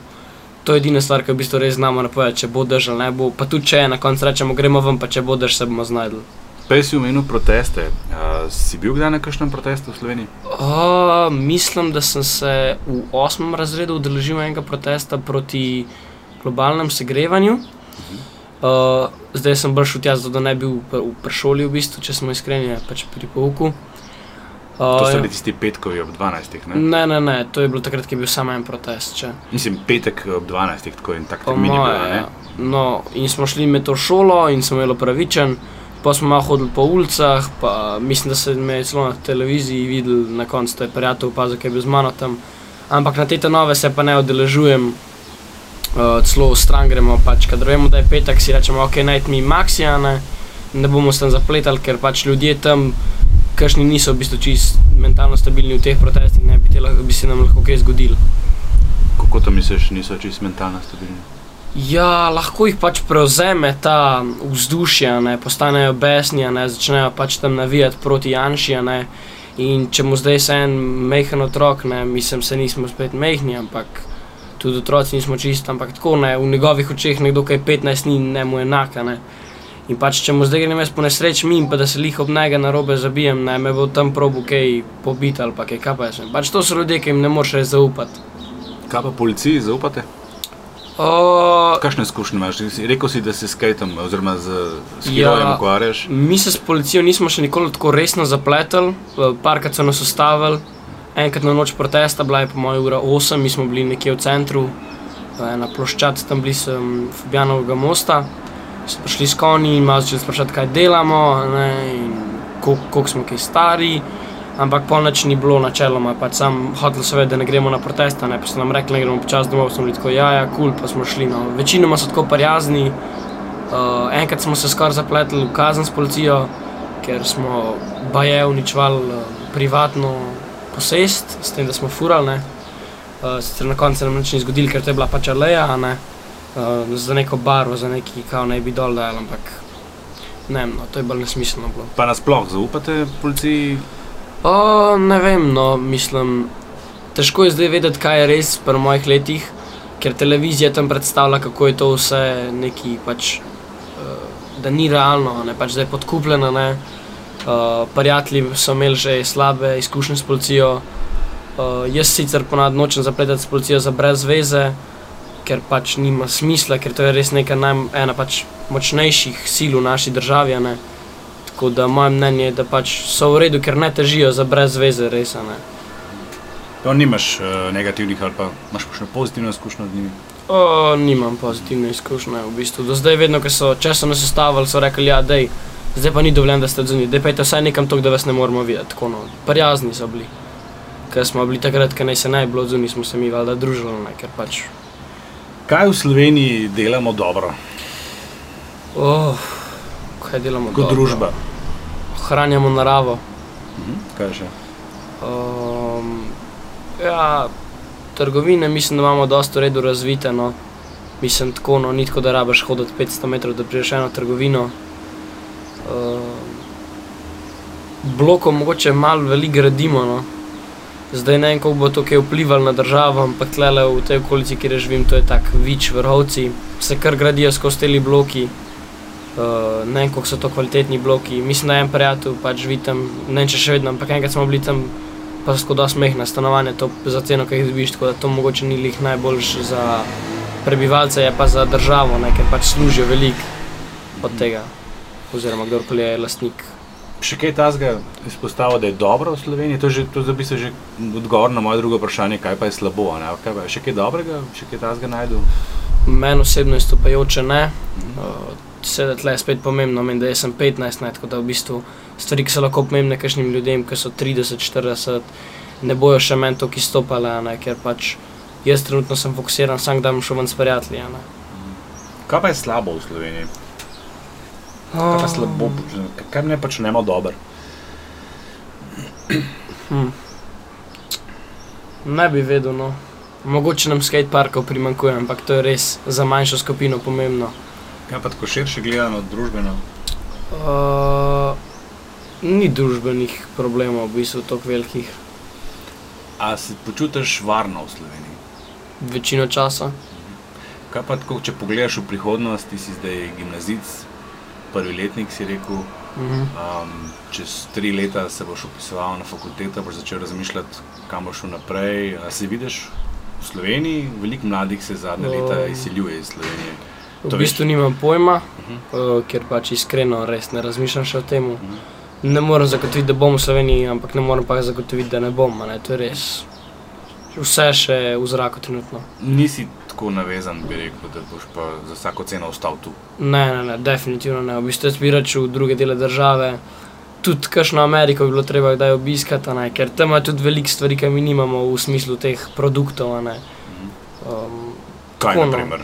Speaker 16: To je edina stvar, ki v bistvu res znamo napovedati, če bo dež ali ne bo. Pa tudi če na koncu rečemo, gremo ven, pa če bo dež, se bomo znašli.
Speaker 2: Prej si omenil proteste. Uh, si bil kdaj na kakšnem protestu v Sloveniji?
Speaker 16: Uh, mislim, da sem se v osmem razredu udeležil enega protesta proti globalnemu segrevanju. Uh, zdaj sem bolj šel tja, zato da ne bi bil v prešoli, v bistvu, če smo iskreni, pač pri pouku.
Speaker 2: Uh, to so bili tisti petkovi ob 12. Ne?
Speaker 16: ne, ne, ne, to je bilo takrat, ko je bil samo en protest. Če.
Speaker 2: Mislim, petek ob 12. tako in tako naprej.
Speaker 16: Ja. No, in smo šli med to šolo in sem imel pravičen. Pa smo malo hodili po ulicah, pa mislim, da se me je celo na televiziji videl, na koncu je prijatelj opazil, da je bil z mano tam. Ampak na te nove se pa ne odeležujem, uh, celo v stran gremo. Pač, Kadar vemo, da je petek, si rečemo, ok, naj mi maksija, ne, ne bomo se tam zapletali, ker pač ljudje tam, kašni niso v bistvu čist mentalno stabilni v teh protestih, ne bi, te, bi se nam lahko kaj zgodilo.
Speaker 2: Kako to misliš, niso čist mentalno stabilni?
Speaker 16: Ja, lahko jih pač prevzame ta vzdušje, ne, postanejo besni, ne, začnejo pač tam navijati proti Janši. Ne, in če mu zdaj se en mehen otrok, ne, mislim, se nismo spet mehni, ampak tudi otroci nismo čisti, ampak tako ne, v njegovih očeh nekdo, ki je 15 dni, ne mu enaka. Ne. In pač, če mu zdaj grem jaz po nesreči min, pa da se lih ob njega na robe zabijem, ne, me bo tam probu kaj pobiti ali pa kaj kapaj. Pač to so ljudje, ki jim ne moreš zaupati.
Speaker 2: Kaj pa policiji zaupate?
Speaker 16: Uh,
Speaker 2: Kakšne izkušnje imaš? Rekl si, da si s Kejtom oziroma z Skirojem ja, ukvarjaš.
Speaker 16: Mi se s policijo nismo še nikoli tako resno zapletli, parkrat so nas ustavili. Enkrat na noč protesta, bila je po mojem ura 8, mi smo bili nekje v centru, na ploščad tam blizu Fabjanovega mosta. Prišli s konji in malo začeli sprašati, kaj delamo, koliko smo kaj stari. Ampak polnoč ni bilo načeloma, pač sam hotel seveda, da ne gremo na proteste, ne pa so nam rekli, da gremo počasi domov, smo bili tako, ja, ja, kul, cool, pa smo šli. No. Večinoma so tako prijazni. Uh, enkrat smo se skoraj zapletli v kazen s policijo, ker smo baje uničvali uh, privatno posest, s tem, da smo furali. Uh, sicer na koncu nam nič ni zgodilo, ker to je bila pač aleja, ne? uh, za neko barvo, za neki kao naj bi dol dal, ampak ne, no, to je bolj nesmiselno bilo.
Speaker 2: Pa nasploh zaupate policiji?
Speaker 16: O, ne vem, no, mislim, težko je zdaj vedeti, kaj je res pri mojih letih, ker televizija tam predstavlja, kako je to vse neki, pač, uh, da ni realno, ne, pač, da je podkupljeno. Uh, prijatelji so imeli že slabe izkušnje s policijo. Uh, jaz sicer ponad nočem zapletati s policijo za brez veze, ker pač nima smisla, ker to je res neka naj, ena pač močnejših sil v naši državi. Ne. Tako da moje mnenje je, da pač so v redu, ker ne težijo za brez veze, res.
Speaker 2: To nimaš uh, negativnih ali pa imaš še pozitivno izkušnjo z njimi?
Speaker 16: O, nimam pozitivne izkušnje. V bistvu. Do zdaj, vedno, ko so česa nas ustavili, so rekli, ja, zdaj pa ni dovoljeno, da ste odzuni, da pejte vsaj nekam to, da vas ne moramo videti. Tako, no. Prijazni so bili. Ker smo bili takrat, ko naj se naj bilo odzuni, smo se mi valjda družili. Ne, pač...
Speaker 2: Kaj v Sloveniji delamo dobro?
Speaker 16: Oh kaj delamo
Speaker 2: kot dobro. družba.
Speaker 16: Hranjamo naravo.
Speaker 2: Mhm, kaj še?
Speaker 16: Um, ja, trgovine mislim, da imamo dosta redo razvite. No. Mislim, tako, no, ni tako, da rabiš hoditi 500 metrov, da priješ eno trgovino. Um, bloko mogoče malo veliko gradimo. No. Zdaj ne vem, kako bo to kaj vplivalo na državo, ampak tle v tej okolici, kjer živim, to je tako, vič, vrhovci, se kar gradijo skozi te bloki. Uh, ne vem, kako so to kvalitetni bloki. Mislim, da je en prijatelj, pač živi tam, ne če še vedno, ampak enkrat smo bili tam, pa so skoda smehna stanovanja, to za ceno, ki jih dobiš, tako da to mogoče ni lih najboljš za prebivalce, je pa za državo, ne, ker pač služijo veliko od tega, oziroma kdorkoli je lastnik.
Speaker 2: Še kaj tazga izpostavlja, da je dobro v Sloveniji? To je za bistvo že odgovor na moje drugo vprašanje, kaj pa je slabo. Kaj pa je? Še kaj dobrega, še kaj tazga najdu?
Speaker 16: Meni osebno izstopajoče ne. Mhm. Uh, seveda tle je spet pomembno, men, da sem 15, ne, tako da v bistvu stvari, ki so lahko pomembne kakšnim ljudem, ki so 30, 40, ne bojo še meni to, ki stopale, ne, ker pač jaz trenutno sem fokusiran, sam da bom šel ven s prijatelji. Ne.
Speaker 2: Kaj pa je slabo v Sloveniji? Kaj pa slabo, kaj ne počnemo dobro?
Speaker 16: Hm. Ne bi vedel, no. Mogoče nam skateparkov primankuje, ampak to je res za manjšo skupino pomembno.
Speaker 2: Kaj pa tako širše gledano, družbeno?
Speaker 16: Uh, ni družbenih problemov, v bistvu tako velikih.
Speaker 2: A se počutiš varno v Sloveniji?
Speaker 16: Večino časa.
Speaker 2: Kaj pa tako, če pogledaš v prihodnost, ti si zdaj gimnazic, prvi letnik si rekel,
Speaker 16: Mhm.
Speaker 2: Um, čez tri leta se boš upisoval na fakulteto, boš začel razmišljati, kam boš šel naprej. A se vidiš v Sloveniji, veliko mladih se zadnje leta
Speaker 16: Um,
Speaker 2: izseljuje iz Slovenije.
Speaker 16: V
Speaker 2: To
Speaker 16: bistvu nimam pojma, uh, ker pač iskreno res ne razmišljam še o tem. Ne morem zagotoviti, da bom v Sloveniji, ampak ne morem pa zagotoviti, da ne bom. a Ne? To je res vse še v zraku trenutno.
Speaker 2: Nisi tako navezan, bi rekel, da boš pa za vsako ceno ostal tu.
Speaker 16: Ne, ne, ne, definitivno ne. V bistvu jaz bi račel v druge dele države. Tudi kakšno Ameriko bi bilo treba kdaj obiskati, ne, ker tam ima tudi veliko stvari, ki mi nimamo v smislu teh produktov. ne. Um,
Speaker 2: Kaj,
Speaker 16: tako,
Speaker 2: na
Speaker 16: no.
Speaker 2: primer?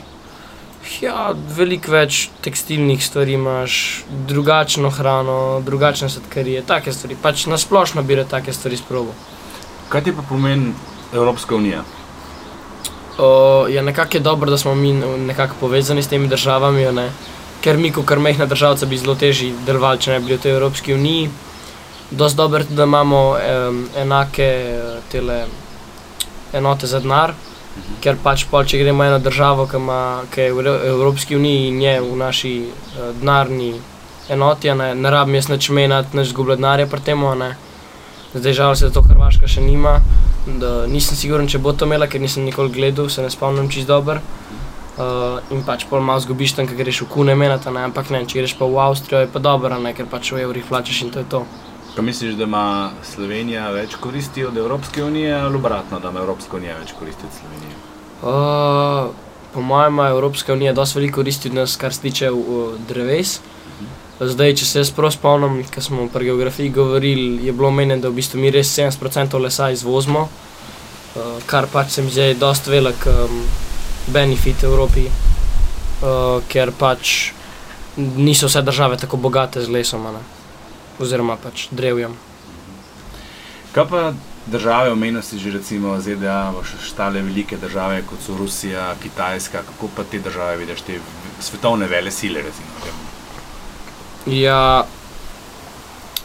Speaker 16: Ja, veliko več tekstilnih stvari imaš, drugačno hrano, drugačne sladkarije, take stvari. Pač na splošno bi rad take stvari sprobil.
Speaker 2: Kaj ti pa pomeni Evropska unija?
Speaker 16: O, je nekako je dobro, da smo mi nekako povezani s temi državami, a ne? ker mi, kot majhna država, bi zelo težje delovali, če ne bi bili v tej Evropski uniji. Dosti dobro, je da imamo um, enake eh, tele enote za denar, ker pač pol, če gremo eno državo, ki, ima, ki je v Evro- Evropski uniji in je v naši uh, denarni enoti, ne, ne rabim jaz nič menjati, nič zgubljati denarja pri tem. ne. Zdaj žal se to Hrvaška še nima. Da, nisem siguren, če bo to imela, ker nisem nikoli gledal, se ne spomnim čist dobro. Uh, in pač pol malo zgubiš tam, ker greš v kune menata, ne? ampak ne, če greš pa v Avstrijo, je pa dobro, ne? ker pač v evrih plačaš in to je to.
Speaker 2: Pa misliš, da ima Slovenija več koristi od Evropske unije ali obratno, da ima Evropska unija več koristi od Slovenije?
Speaker 16: Uh, po mojem ima Evropska unija dosti veliko koristi od nas, kar se tiče uh, dreves. Zdaj, če se jaz prav spomnim, ko smo pri geografiji govorili, je bilo omenjeno, da v bistvu mi res 70% lesa izvozimo, uh, kar pač se mi zdi dosti velik um, benefit Evropi, uh, ker pač niso vse države tako bogate z lesom, ne. oziroma pač drevjem.
Speaker 2: Kaj pa države, omenil si že recimo ZDA, še štale velike države, kot so Rusija, Kitajska, kako pa te države vidiš, te svetovne vele sile, recimo?
Speaker 16: Ja,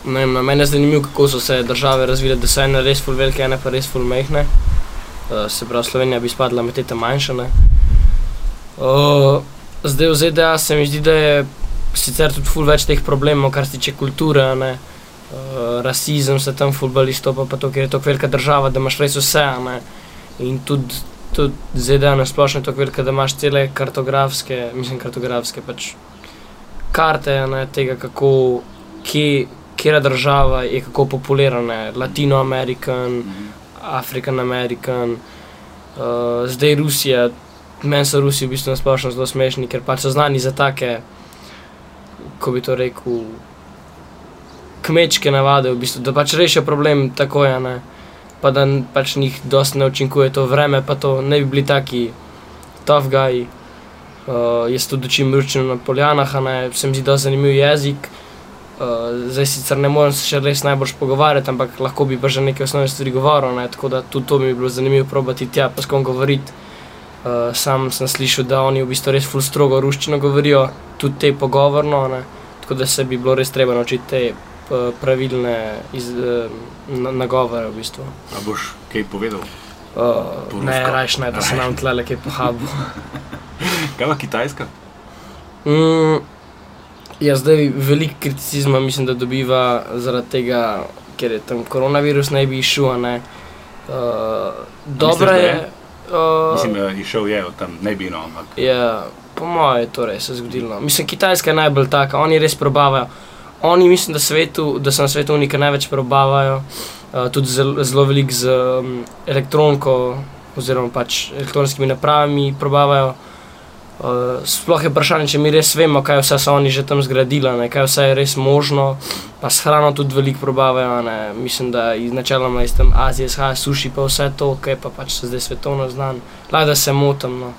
Speaker 16: ne vem, na mene je zanimivo, kako so se države razvile, da so ene res ful velike, ene pa res ful mehne. Uh, se pravi, Slovenija bi spadla med te manjše. Uh, zdaj v ZDA se mi zdi, da je sicer tudi ful več teh problemov, kar se tiče kulture. ne. Uh, rasizem se tam ful bolj izstopa, pa to, ker je to velika država, da imaš res vse. ne. In tudi, tudi ZDA na splošno je tako velika, da imaš cele kartografske, mislim, kartografske pač karte ne, tega, kako, kje, kera država je kako populirana, Latinoamerikan, African American, uh, zdaj Rusija. Meni so Rusi v bistvu na splošno zelo smešni, ker pač so znani za take, ko bi to rekel, kmečke navade, v bistvu, da pač rešijo problem takoj, a ne. Pa da pač njih dosti ne učinkuje to vreme, pa to ne bi bili taki tough guy. Uh, jaz tudi učim ruščino na Poljanah, ne, se mi zdi dosti zanimiv jezik. Uh, zdaj sicer ne morem se še res najbolj pogovarjati, ampak lahko bi pa že neke osnovne stvari govoril, ne, tako da tudi to mi bi bilo zanimivo probati tja, pa s kom govoriti. Uh, sam sem slišal, da oni v bistvu res ful strogo ruščino govorijo, tudi te pogovorno, ne, tako da se bi bilo res treba naučiti te pravilne iz, na, nagovore v bistvu.
Speaker 2: A boš kaj povedal?
Speaker 16: Uh,
Speaker 2: Po
Speaker 16: ne, rajš ne, da se nam tle le kaj pohabu.
Speaker 2: Kaj pa Kitajska?
Speaker 16: Mm, ja, zdaj veliko kriticizma mislim, da dobiva zaradi tega, ker je tam koronavirus naj bi išel. a ne. Uh, dobro
Speaker 2: Misliš,
Speaker 16: je. Uh,
Speaker 2: Mislim, da je šel je od tam, ne bi no, ampak.
Speaker 16: Ja, po mojem je to res se zgodilo. Mislim, Kitajska je najbolj taka, oni res probavajo. Oni, mislim, da, svetu, da so na svetu ki največ probavajo, uh, tudi zelo, zelo veliko z um, elektroniko, oziroma pač elektronskimi napravami probavajo. Uh, sploh je vprašanje, če mi res vemo, kaj vse so oni že tam zgradili, ne, kaj vse je res možno. Pa s hrano tudi veliko probavajo. ne. Mislim, da iz načeloma iz tam Azije izhaja suši, pa vse to, kaj pa pač so zdaj svetovno znan. Lahko da se motim. No.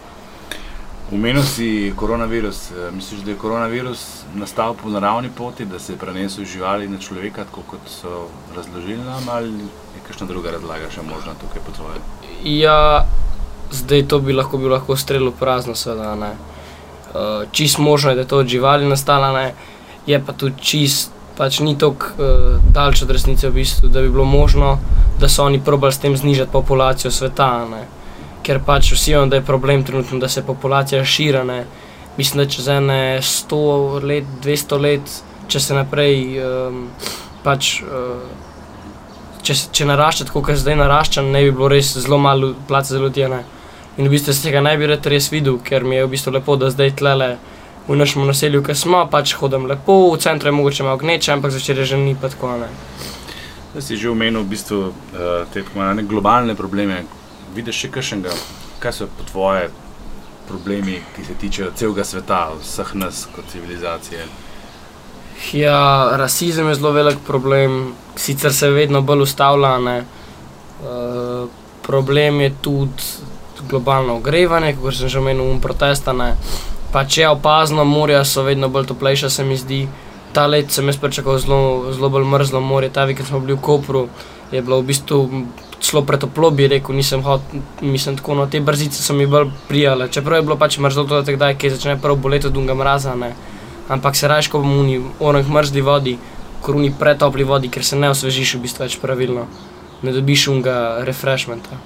Speaker 2: Omenil si koronavirus. Eh, Misliš, da je koronavirus nastal po naravni poti, da se je prenesel iz živali na človeka, tako kot so razložili nam, ali je kakšna druga razlaga še možna tukaj po tvojem?
Speaker 16: Ja, zdaj to bi lahko bil lahko strel v prazno, seveda. ne. Uh, čist možno je, da je to od živali nastalo, ne. je pa tudi čist, pač ni tako uh, daleč od resnice, v bistvu, da bi bilo možno, da so oni probali s tem znižati populacijo sveta. Ne. Ker pač vsi vemo, da je problem trenutno, da se populacija širi. ne. Mislim, da čez ene 100 let, 200 let če se naprej um, pač. Uh, Če, če narašča tako, kot zdaj narašča, ne bi bilo res zelo malo placa za ljudi. In v bistvu se tega ne bi rad res videl, ker mi je v bistvu lepo, da zdaj tlele v našem naselju, ki smo, pač hodim lepo, v centru je mogoče malo gneče, ampak začer je že ni pa tako. Ne.
Speaker 17: Da si že omenil v bistvu uh, te globalne probleme. Vidiš še kakšnega, kaj so po tvoje problemi, ki se tičejo celega sveta, vseh nas kot civilizacije?
Speaker 16: Ja, rasizem je zelo velik problem, sicer se vedno bolj ustavlja. Uh, problem je tudi globalno ogrevanje, kot sem že omenil, um protestane. Pa če je opazno, morja so vedno bolj toplejša, se mi zdi. Ta let sem jaz pričakoval zelo, zelo bolj mrzlo morje, ta vikend smo bili v Kopru, je bilo v bistvu zelo pretoplo, bi rekel, nisem hotel, mislim, tako no, te brzice so mi bolj prijale. Čeprav je bilo pač mrzlo, da te kdaj, ki začne prvo boleti od dunga mraza. Ne ampak se rajš, ko bomo v onih mrzli vodi, koruni pretopli vodi, ker se ne osvežiš v bistvu več pravilno, ne dobiš unga refreshmenta.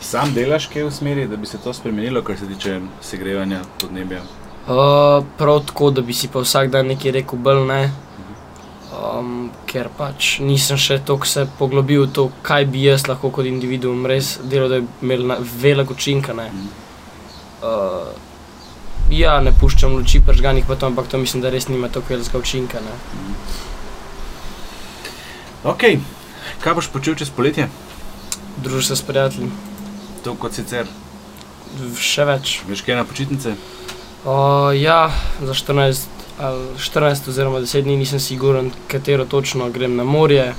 Speaker 17: Sam delaš kaj v smeri, da bi se to spremenilo, kar se tiče segrevanja podnebja?
Speaker 16: Uh, prav tako, da bi si pa vsak dan nekaj rekel, bolj ne. Um, ker pač nisem še tako se poglobil v to, kaj bi jaz lahko kot individuum res delal, da bi imel veliko učinka. Uh, Ja, ne puščam luči pržganih, pa to, ampak to mislim, da res nima tako velikega učinka. Ne.
Speaker 17: Ok, kaj boš počel čez poletje?
Speaker 16: Družil se s prijatelji.
Speaker 17: To kot sicer?
Speaker 16: Še več.
Speaker 17: Veš kaj na počitnice?
Speaker 16: O, ja, za 14, 14 oziroma 10 dni nisem siguren, katero točno grem na morje.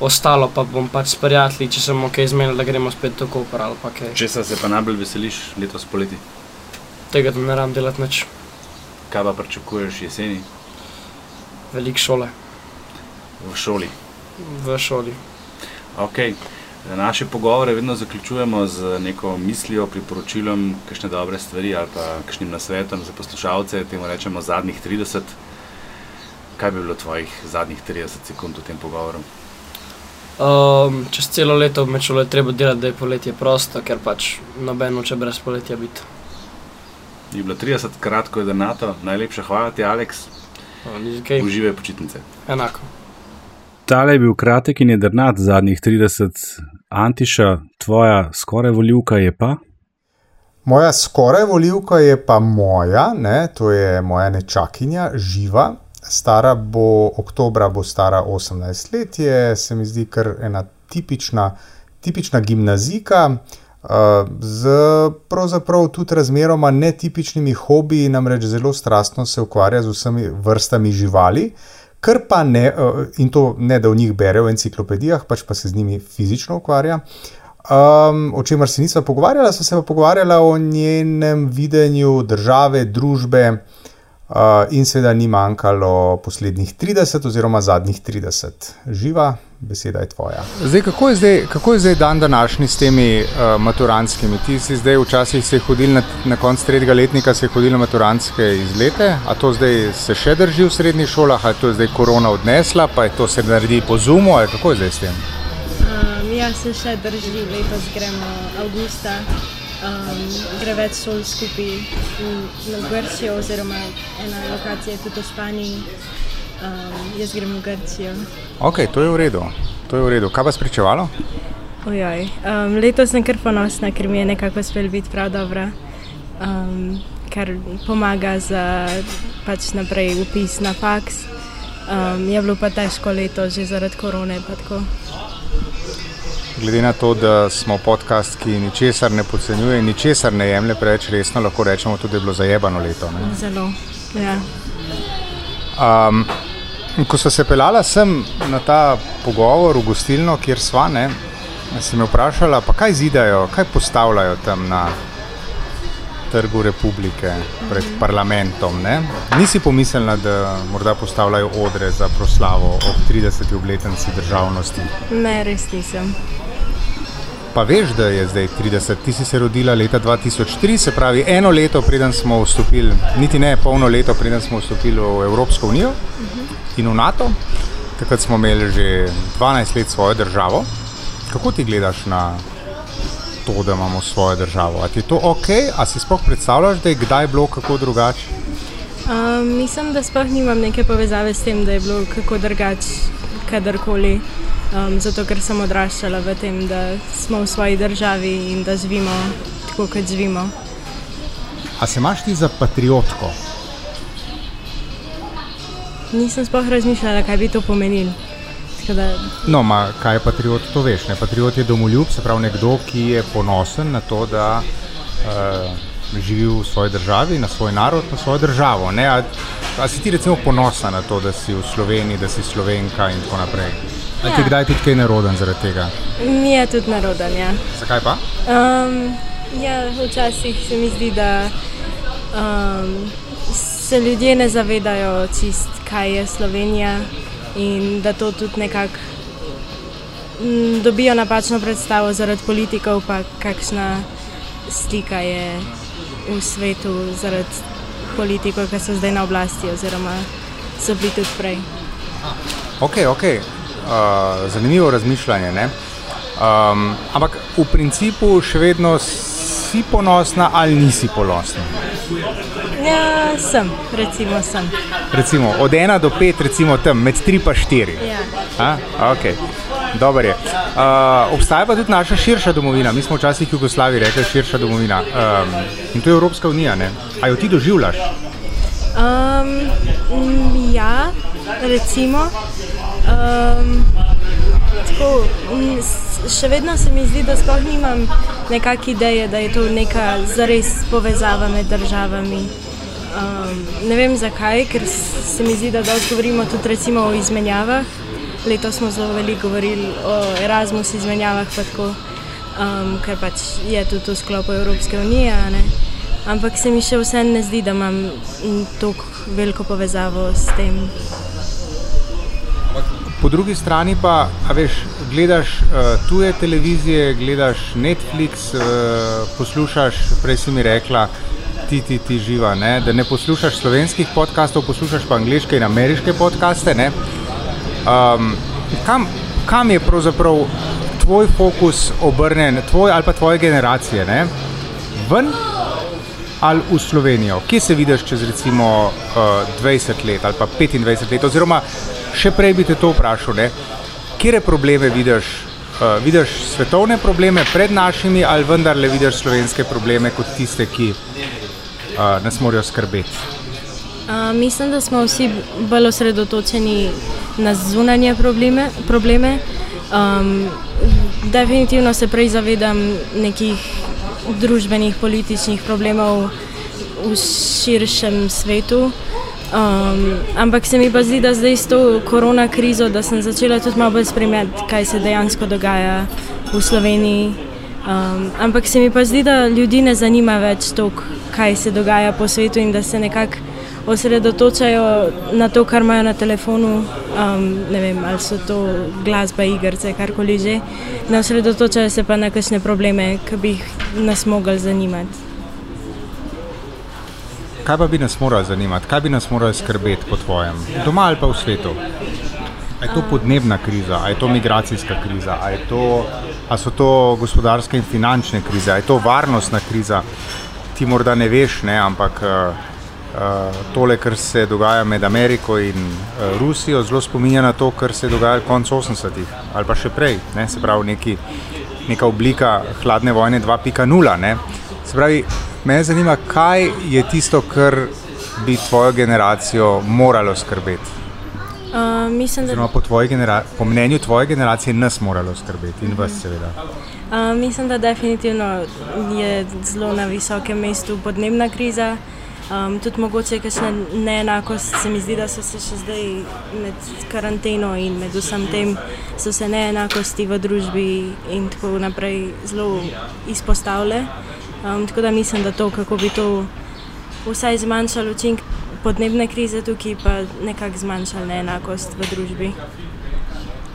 Speaker 16: Ostalo pa bom pač s prijatelji, če sem ok izmenil, da gremo spet tako uporabljati.
Speaker 17: Če se pa najbolj veseliš letos poleti?
Speaker 16: Tega, da ne rabim delati več.
Speaker 17: Kaj pa pričakuješ jeseni?
Speaker 16: Veliko šole.
Speaker 17: V šoli.
Speaker 16: V šoli.
Speaker 17: Okay. Naše pogovore vedno zaključujemo z neko mislijo, priporočilom, kakšne dobre stvari ali pa kakšnim nasvetom za poslušalce, temu rečemo zadnjih 30. Kaj bi bilo tvojih zadnjih 30 sekund v tem pogovoru?
Speaker 16: Um, čez celo leto med šolo je treba delati, da je poletje prosto, ker pač noben noče brez poletja biti
Speaker 17: je bilo 30 krat, ko je denato, najlepša hvala ti, Aleks. Uživaj počitnice.
Speaker 16: Enako.
Speaker 2: Tale je bil kratek in je denat zadnjih 30, Antiša, tvoja skoraj voljivka je pa.
Speaker 4: Moja skoraj voljivka je pa moja, ne? to je moja nečakinja, živa. Stara bo, oktobra bo stara 18 let, je se mi zdi kar ena tipična, tipična gimnazika. Uh, z pravzaprav tudi razmeroma netipičnimi hobiji, namreč zelo strastno se ukvarja z vsemi vrstami živali, kar pa ne, in to ne da v njih bere v enciklopedijah, pač pa se z njimi fizično ukvarja. Um, o čemer se nismo pogovarjali, so se pa pogovarjali o njenem videnju države, družbe, uh, in seveda ni manjkalo poslednjih 30 oziroma zadnjih 30. Živa, beseda je tvoja. Zdaj, kako, je zdaj, kako je zdaj dan današnji s temi uh, maturantskimi? Ti si zdaj včasih se hodil na, na koncu tretjega letnika, se hodil na maturantske izlete, a to zdaj se še drži v srednjih šolah, ali to je zdaj korona odnesla, pa je to se naredi po zumu, ali kako je zdaj s tem?
Speaker 18: Um, ja, se še drži, letos gremo avgusta. Um, gre več šol skupaj v Grčijo, oziroma ena lokacija je tudi v Španiji um, jaz grem v Grčijo.
Speaker 4: Ok, to je v redu. To je v redu. Kaj pa spričevalo?
Speaker 18: Um, letos sem kar ponosna, ker mi je nekako uspel biti prav dobro, um, kar pomaga za pač naprej upis na faks. Um, je bilo pa težko leto, že zaradi korone.
Speaker 4: Glede na to, da smo podcast, ki ničesar ne podcenjuje, ničesar ne jemlje preveč resno, lahko rečemo tudi, da je bilo zajebano leto. Ne?
Speaker 18: Zelo. Ja.
Speaker 4: Um, Ko so se pelala sem na ta pogovor v gostilno, kjer sva, ne, si me vprašala, pa kaj zidajo, kaj postavljajo tam na trgu republike pred parlamentom. Ne? Nisi pomislila, da morda postavljajo odre za proslavo ob 30. obletnici državnosti?
Speaker 18: Ne, res nisem.
Speaker 4: Pa veš, da je zdaj 30, ti si se rodila leta 2003, se pravi eno leto, preden smo vstopili, niti ne polno leto, preden smo vstopili v Evropsko unijo. Uh -huh in v NATO. Takrat smo imeli že 12 let svojo državo. Kako ti gledaš na to, da imamo svojo državo? Ali je to ok, ali si sploh predstavljaš, da je kdaj bilo kako drugače?
Speaker 18: Um, mislim, da sploh nimam neke povezave s tem, da je bilo kako drugače, kadarkoli. Um, zato, ker sem odraščala v tem, da smo v svoji državi in da živimo tako, kot živimo.
Speaker 4: A se imaš ti za patriotko?
Speaker 18: Nisem sploh razmišljala, kaj bi to pomenilo. Da...
Speaker 4: No, ma, kaj je patriot, to veš. Ne? Patriot je domoljub, se pravi nekdo, ki je ponosen na to, da uh, živi v svoji državi, na svoj narod, na svojo državo. A, a si ti recimo ponosna na to, da si v Sloveniji, da si slovenka in tako naprej? Ali ja. ti kdaj tudi kaj naroden zaradi tega?
Speaker 18: Mi je tudi naroden, ja.
Speaker 4: Zakaj pa?
Speaker 18: Um, ja, včasih se mi zdi, da um, se ljudje ne zavedajo čist, kaj je Slovenija in da to tudi nekako dobijo napačno predstavo zaradi politikov, pa kakšna slika je v svetu zaradi politikov, ki so zdaj na oblasti oziroma so bili tudi prej.
Speaker 4: Ok, ok. Uh, zanimivo razmišljanje. Um, ampak v principu še vedno si ponosna ali nisi ponosna?
Speaker 18: Ja, sem, recimo sem.
Speaker 4: Recimo, od ena do pet, recimo tam, med tri pa štiri.
Speaker 18: Ja.
Speaker 4: Okay. Dobar je. Uh, obstaja pa tudi naša širša domovina. Mi smo včasih Jugoslaviji rekli širša domovina. Um, in to je Evropska unija. Ne? A jo ti doživljaš?
Speaker 18: Um, ja, recimo. Um, tako, še vedno se mi zdi, da sploh nimam nekakšne ideje, da je to neka zares povezava med državami. Um, ne vem zakaj, ker se mi zdi, da dosti govorimo tudi o izmenjavah. Letos smo zelo veliko govorili o Erasmus izmenjavah, tako, um, ker pač je tudi v sklopu Evropske unije. Ampak se mi še vseeno ne zdi, da imam tako veliko povezavo s tem.
Speaker 4: Drugi strani pa, veš, gledaš uh, tuje televizije, gledaš Netflix, uh, poslušaš, prej si mi rekla, ti ti ti živa, ne? da ne poslušaš slovenskih podkastov, poslušaš pa angliške in ameriške podkaste. Um, kam, kam je pravzaprav tvoj fokus obrnjen, tvoj ali pa tvoje generacije? Ne? Ven ali v Slovenijo? Kje se vidiš čez recimo uh, 20 let ali pa 25 let? Oziroma, še prej bi te to vprašal, kje probleme vidiš? Uh, vidiš svetovne probleme pred našimi, ali vendarle vidiš slovenske probleme kot tiste, ki uh, nas morajo skrbeti?
Speaker 18: Uh, mislim, da smo vsi bolj osredotočeni na zunanje probleme. probleme. Um, definitivno se prej zavedam nekih družbenih, političnih problemov v širšem svetu. Um, ampak se mi pa zdi, da zdaj s to korona krizo, da sem začela tudi malo bolj spremljati, kaj se dejansko dogaja v Sloveniji. Um, ampak se mi pa zdi, da ljudi ne zanima več to, kaj se dogaja po svetu in da se nekako osredotočajo na to, kar imajo na telefonu. Um, ne vem, ali so to glasba, igrice, karkoli že. Ne osredotočajo se pa na kakšne probleme, ki bi jih nas mogli zanimati
Speaker 4: kaj pa bi nas moralo zanimati, kaj bi nas moralo skrbeti po tvojem, doma ali pa v svetu? Je to podnebna kriza, je to migracijska kriza, je to, so to gospodarske in finančne krize, je to varnostna kriza. Ti morda ne veš, ne, ampak uh, tole, kar se dogaja med Ameriko in uh, Rusijo, zelo spominja na to, kar se je dogajalo konec 80-ih ali pa še prej. Ne, se pravi, neki, neka oblika hladne vojne 2.0. Se pravi, Me zanima, kaj je tisto, kar bi tvojo generacijo moralo skrbeti.
Speaker 18: Uh, mislim, da...
Speaker 4: po, po mnenju tvoje generacije nas moralo skrbeti in vas, seveda.
Speaker 18: Uh, mislim, da definitivno je zelo na visokem mestu podnebna kriza. Um, tudi mogoče je kakšna neenakost. Se mi zdi, da so se še zdaj med karanteno in med vsem tem, so se neenakosti v družbi in tako naprej zelo izpostavljale. Um, tako da mislim, da to, kako bi to vsaj zmanjšalo učinek podnebne krize tukaj, pa nekako zmanjšalo neenakost v družbi.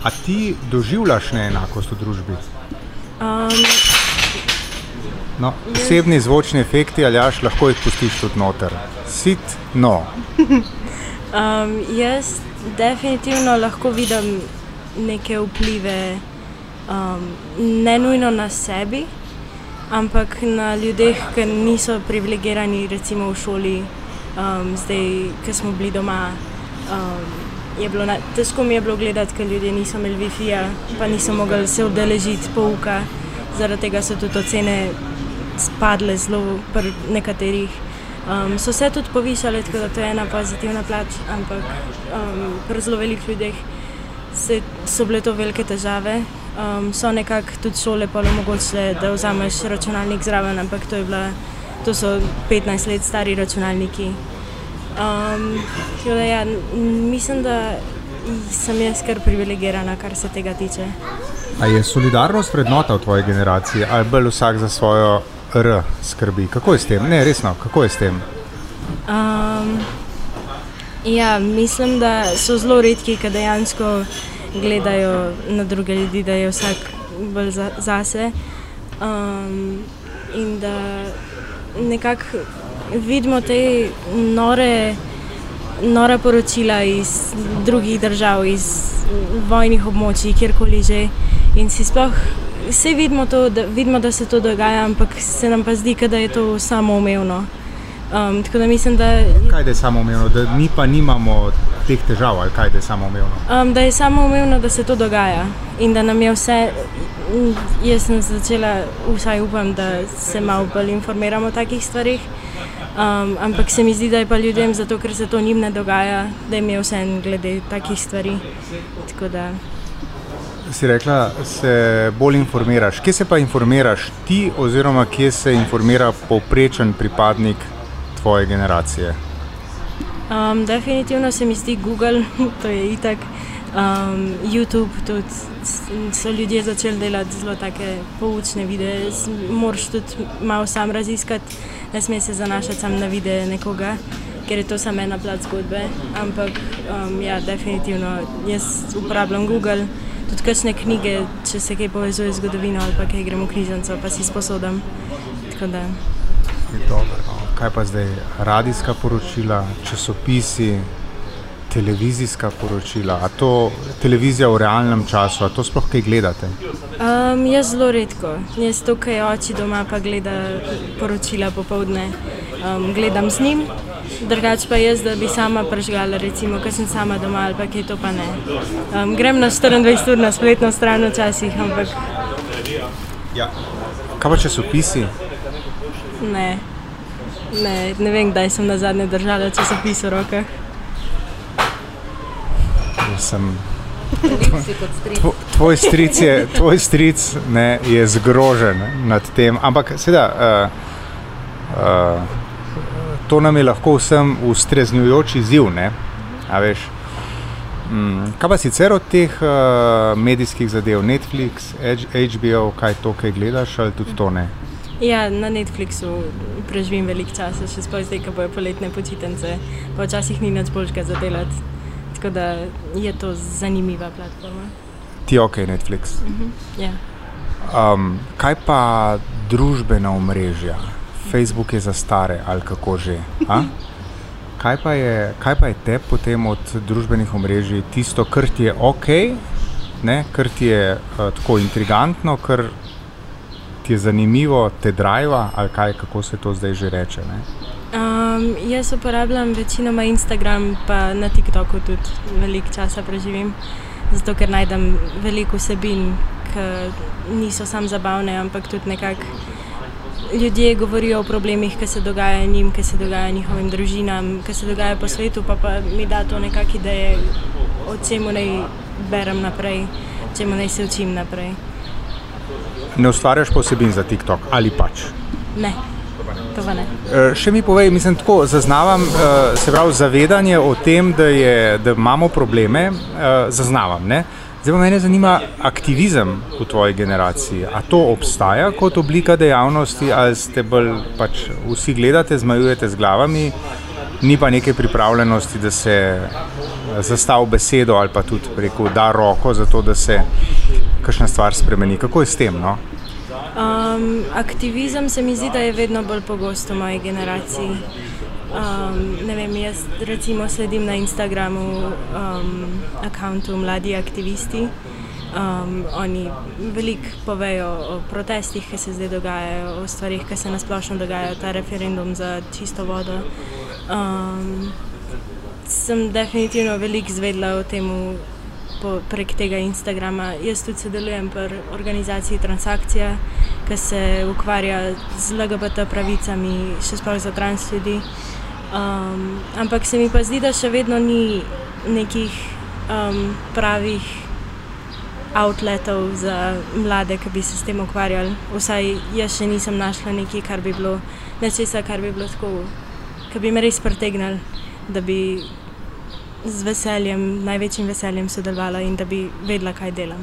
Speaker 4: A ti doživljaš neenakost v družbi?
Speaker 18: Um,
Speaker 4: no, posebni zvočni efekti, ali jaš lahko jih pustiš tudi noter. Sit, no.
Speaker 18: um, jaz definitivno lahko vidim neke vplive, um, ne nujno na sebi ampak na ljudeh, ki niso privilegirani, recimo v šoli, Um, zdaj, ko smo bili doma, um, je bilo na, težko mi je bilo gledati, ker ljudje niso imeli Wi-Fi-ja, pa niso mogli se udeležiti pouka. Zaradi tega so tudi ocene spadle zelo pri nekaterih. Um, so se tudi povišale, tako da to je ena pozitivna plat, ampak um, pri zelo velikih ljudeh se, so bile to velike težave. Um, so nekako tudi šole pa omogočile, da vzameš računalnik zraven, ampak to, bila, to so 15 let stari računalniki. Um, da, ja, mislim, da sem jaz kar privilegirana, kar se tega tiče.
Speaker 4: A je solidarnost vrednota v tvoji generaciji ali bolj vsak za svojo R skrbi? Kako je s tem? Ne, resno, kako je s tem?
Speaker 18: Um, ja, mislim, da so zelo redki, ki dejansko gledajo na druge ljudi, da je vsak bolj za, zase. Um, in da nekako vidimo te nore, nore poročila iz drugih držav, iz vojnih območij, kjerkoli že. In si sploh vse vidimo, to, da, vidimo, da se to dogaja, ampak se nam pa zdi, da je to samoumevno. Um, tako da mislim, da.
Speaker 4: Kaj je samoumevno, da mi pa nimamo teh težav, ali kaj je samoumevno?
Speaker 18: Um, da je samoumevno, da se to dogaja in da nam je vse. Jaz sem začela, vsaj upam, da se malo bolj informiramo o takih stvarih. Um, ampak se mi zdi, da je pa ljudem, zato ker se to njim ne dogaja, da jim je vse en glede takih stvari. Da...
Speaker 4: Si rekla, se bolj informiraš. Kje se pa informiraš ti, oziroma kje se informira povprečen pripadnik tvoje generacije?
Speaker 18: Um, definitivno se mi zdi Google, to je itak. Um, YouTube tudi so ljudje začeli delati zelo take poučne videe. Moraš tudi malo sam raziskati, ne smeš se zanašati samo na videe nekoga, ker je to samo ena plat zgodbe. Ampak um, ja, definitivno jaz uporabljam Google, tudi kakšne knjige, če se kaj povezuje z zgodovino ali pa kaj gremo v knjižnico, pa si sposodam.
Speaker 4: Kaj pa zdaj, radijska poročila, časopisi, televizijska poročila? A to televizija v realnem času, a to sploh kaj gledate?
Speaker 18: Um, jaz zelo redko. Jaz tukaj oči doma pa gledam poročila popovdne, um, gledam z njim. Drugač pa jaz, da bi sama prežgala, recimo, ker sem sama doma ali pa kaj to pa ne. Um, grem na 24 ur na spletno stran včasih, ampak.
Speaker 4: Ja. Kaj pa časopisi?
Speaker 18: Ne. Ne, ne vem, kdaj sem na zadnje držala časopis v rokah.
Speaker 4: Sem... Tvoj, tvoj stric, je, tvoj stric ne, je zgrožen nad tem, ampak seveda, uh, uh, to nam je lahko vsem ustreznjujoč izziv. Mm, kaj pa sicer od teh uh, medijskih zadev, Netflix, HBO, kaj to, kaj gledaš, ali tudi to ne?
Speaker 18: Ja, na Netflixu preživim veliko časa, še sploh zdaj, ko bojo poletne počitnice, pa včasih ni nič boljšega za delati. Tako da je to zanimiva platforma.
Speaker 4: Ti ok, Netflix.
Speaker 18: Uh -huh. yeah.
Speaker 4: um, kaj pa družbena omrežja? Facebook je za stare ali kako že. Kaj pa, je, kaj pa je te potem od družbenih omrežij tisto, kar ti je ok, ne? kar ti je uh, tako intrigantno, kar ti je zanimivo, te driva ali kaj, kako se to zdaj že reče?
Speaker 18: Um, jaz uporabljam večinoma Instagram, pa na TikToku tudi veliko časa preživim, zato ker najdem veliko vsebin, ki niso samo zabavne, ampak tudi nekako. Ljudje govorijo o problemih, ki se dogajajo njim, ki se dogajajo njihovim družinam, ki se dogajajo po svetu, pa, pa mi da to nekakšne ideje, o čem naj berem naprej, o čem naj se učim naprej
Speaker 4: ne ustvarjaš posebej za TikTok ali pač?
Speaker 18: Ne.
Speaker 4: E, še mi povej, mislim, tako zaznavam, e, se pravi, zavedanje o tem, da, je, da imamo probleme, e, zaznavam. Ne? Zdaj pa me zanima aktivizem v tvoji generaciji. A to obstaja kot oblika dejavnosti, ali ste bolj pač vsi gledate, zmajujete z glavami, ni pa neke pripravljenosti, da se zastavi besedo ali pa tudi preko da roko za to, da se kakšna stvar spremeni. Kako je s tem? No?
Speaker 18: Um, aktivizem se mi zdi, da je vedno bolj pogosto v moji generaciji. Um, ne vem, jaz recimo sledim na Instagramu um, računu Mladi aktivisti. Um, oni veliko povejo o protestih, ki se zdaj dogajajo, o stvarih, ki se nasplošno dogajajo, ta referendum za čisto vodo. Um, sem definitivno veliko zvedla o tem prek tega Instagrama. Jaz tudi sodelujem pri organizaciji Transakcija, ki se ukvarja z LGBT pravicami, še sploh za trans ljudi. Um, ampak se mi pa zdi, da še vedno ni nekih um, pravih outletov za mlade, ki bi se s tem ukvarjali. Vsaj jaz še nisem našla nekaj, kar bi bilo nečesa, kar bi bilo tako, ki bi me res pritegnili, da bi z veseljem, največjim veseljem sodelovala in da bi vedela, kaj delam.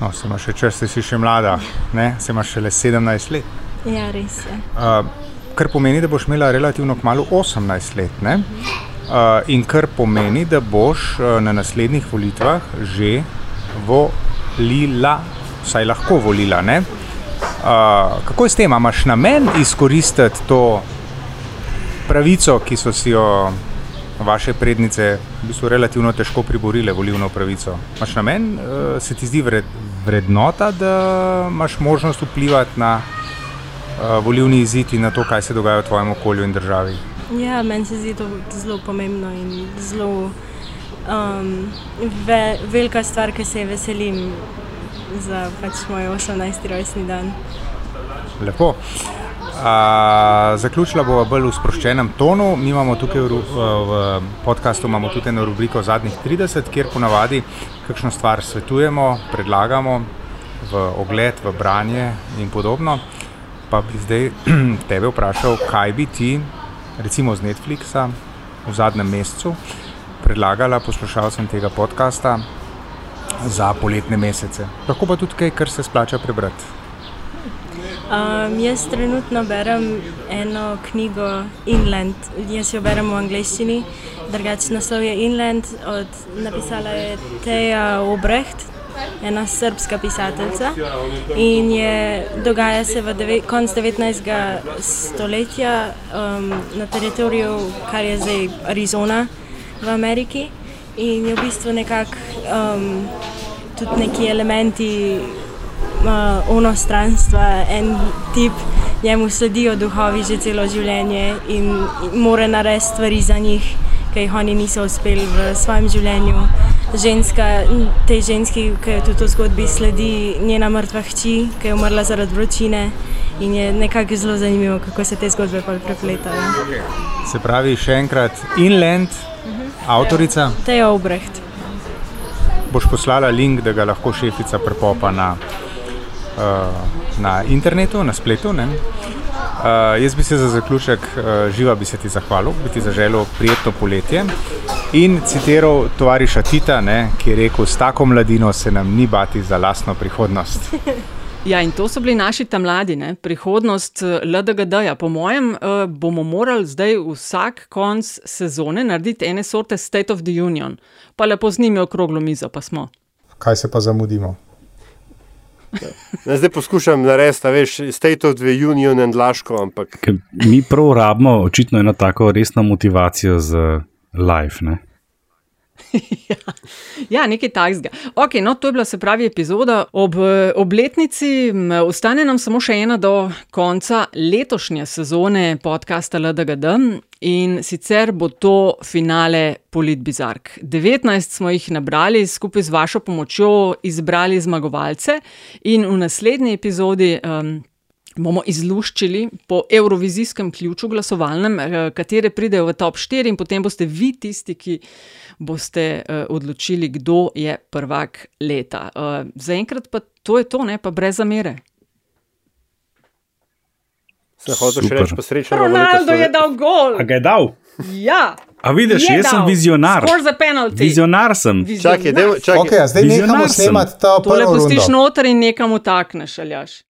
Speaker 4: No, se imaš še čas, si še mlada, ne? se imaš šele 17 let.
Speaker 18: Ja, res je.
Speaker 4: Uh, kar pomeni, da boš imela relativno kmalo 18 let. Uh, in kar pomeni, da boš uh, na naslednjih volitvah že volila, vsaj lahko volila. Uh, kako je s tem, imaš namen izkoristiti to pravico, ki so si jo vaše prednice v bistvu relativno težko priborile, volilno pravico? Imaš namen, uh, se ti zdi vred, vrednota, da imaš možnost vplivati na uh, volilni izid in na to, kaj se dogaja v tvojem okolju in državi?
Speaker 18: Ja, meni se zdi to zelo pomembno in zelo um, ve, velika stvar, ki se je veselim za pač moj 18. rojstni dan.
Speaker 4: Lepo. A, zaključila bolj v sproščenem tonu. Mi imamo tukaj v, v podkastu tudi eno rubriko Zadnjih 30, kjer ponavadi kakšno stvar svetujemo, predlagamo v ogled, v branje in podobno. Pa bi zdaj tebe vprašal, kaj bi ti, recimo z Netflixa, v zadnjem mesecu predlagala poslušalcem tega podcasta za poletne mesece. Lahko pa tudi kaj, kar se splača prebrati.
Speaker 18: Um, jaz trenutno berem eno knjigo Inland, jaz jo berem v angleščini, drugačen naslov je Inland, od, napisala je Teja Obrecht, ena srpska pisateljica. In je, dogaja se v deve, konc 19. stoletja um, na teritoriju, kar je zdaj Arizona v Ameriki in je v bistvu nekako um, tudi neki elementi uh, onostranstva, en tip, njemu sledijo duhovi že celo življenje in, more narediti stvari za njih, ki jih oni niso uspeli v svojem življenju. Ženska, tej ženski, ki je tudi v zgodbi sledi, njena mrtva hči, ki je umrla zaradi vročine. In je nekako zelo zanimivo, kako se te zgodbe prepletajo.
Speaker 4: Se pravi, še enkrat, Inland, avtorica.
Speaker 18: Teja Obrecht.
Speaker 4: Boš poslala link, da ga lahko šefica prepopa na, uh, na internetu, na spletu. Uh, jaz bi se za zaključek uh, živa bi se ti zahvalil, bi ti zaželel prijetno poletje in citiral tovariša Tita, ne, ki je rekel: S tako mladino se nam ni bati za lastno prihodnost.
Speaker 1: Ja, in to so bili naši tam mladi, ne? prihodnost eh, LDGD-ja. Po mojem, uh, bomo morali zdaj vsak konc sezone narediti ene sorte State of the Union, pa lepo z njimi okroglo mizo, pa smo.
Speaker 4: Kaj se pa zamudimo?
Speaker 3: Ja. Zdaj poskušam narediti, veš, State of the Union in Laško. Ampak...
Speaker 2: Mi prav rabimo očitno eno tako resno motivacijo za life.
Speaker 1: ja. ja, nekaj takega. Okay, no, to je bila se pravi epizoda ob obletnici. Ostane nam samo še ena do konca letošnje sezone podcasta LDGD in sicer bo to finale Politbizark. 19 smo jih nabrali, skupaj z vašo pomočjo izbrali zmagovalce in v naslednji epizodi. Um, bomo izluščili po evrovizijskem ključu glasovalnem, eh, katere pridejo v top 4, in potem boste vi tisti, ki boste uh, odločili, kdo je prvak leta. Uh, Zaenkrat pa to je to, ne pa brez zamere.
Speaker 3: Se hočeš reči, pa srečo.
Speaker 1: Ronaldo je dal gol.
Speaker 2: A ga je dal?
Speaker 1: Ja.
Speaker 2: A vidiš, jaz dal. sem vizionar. Vizionar sem.
Speaker 4: Čakaj, čakaj. Okay, zdaj nekamo snemati ta prvi.
Speaker 1: To le pustiš noter in nekam utakneš, aljaš.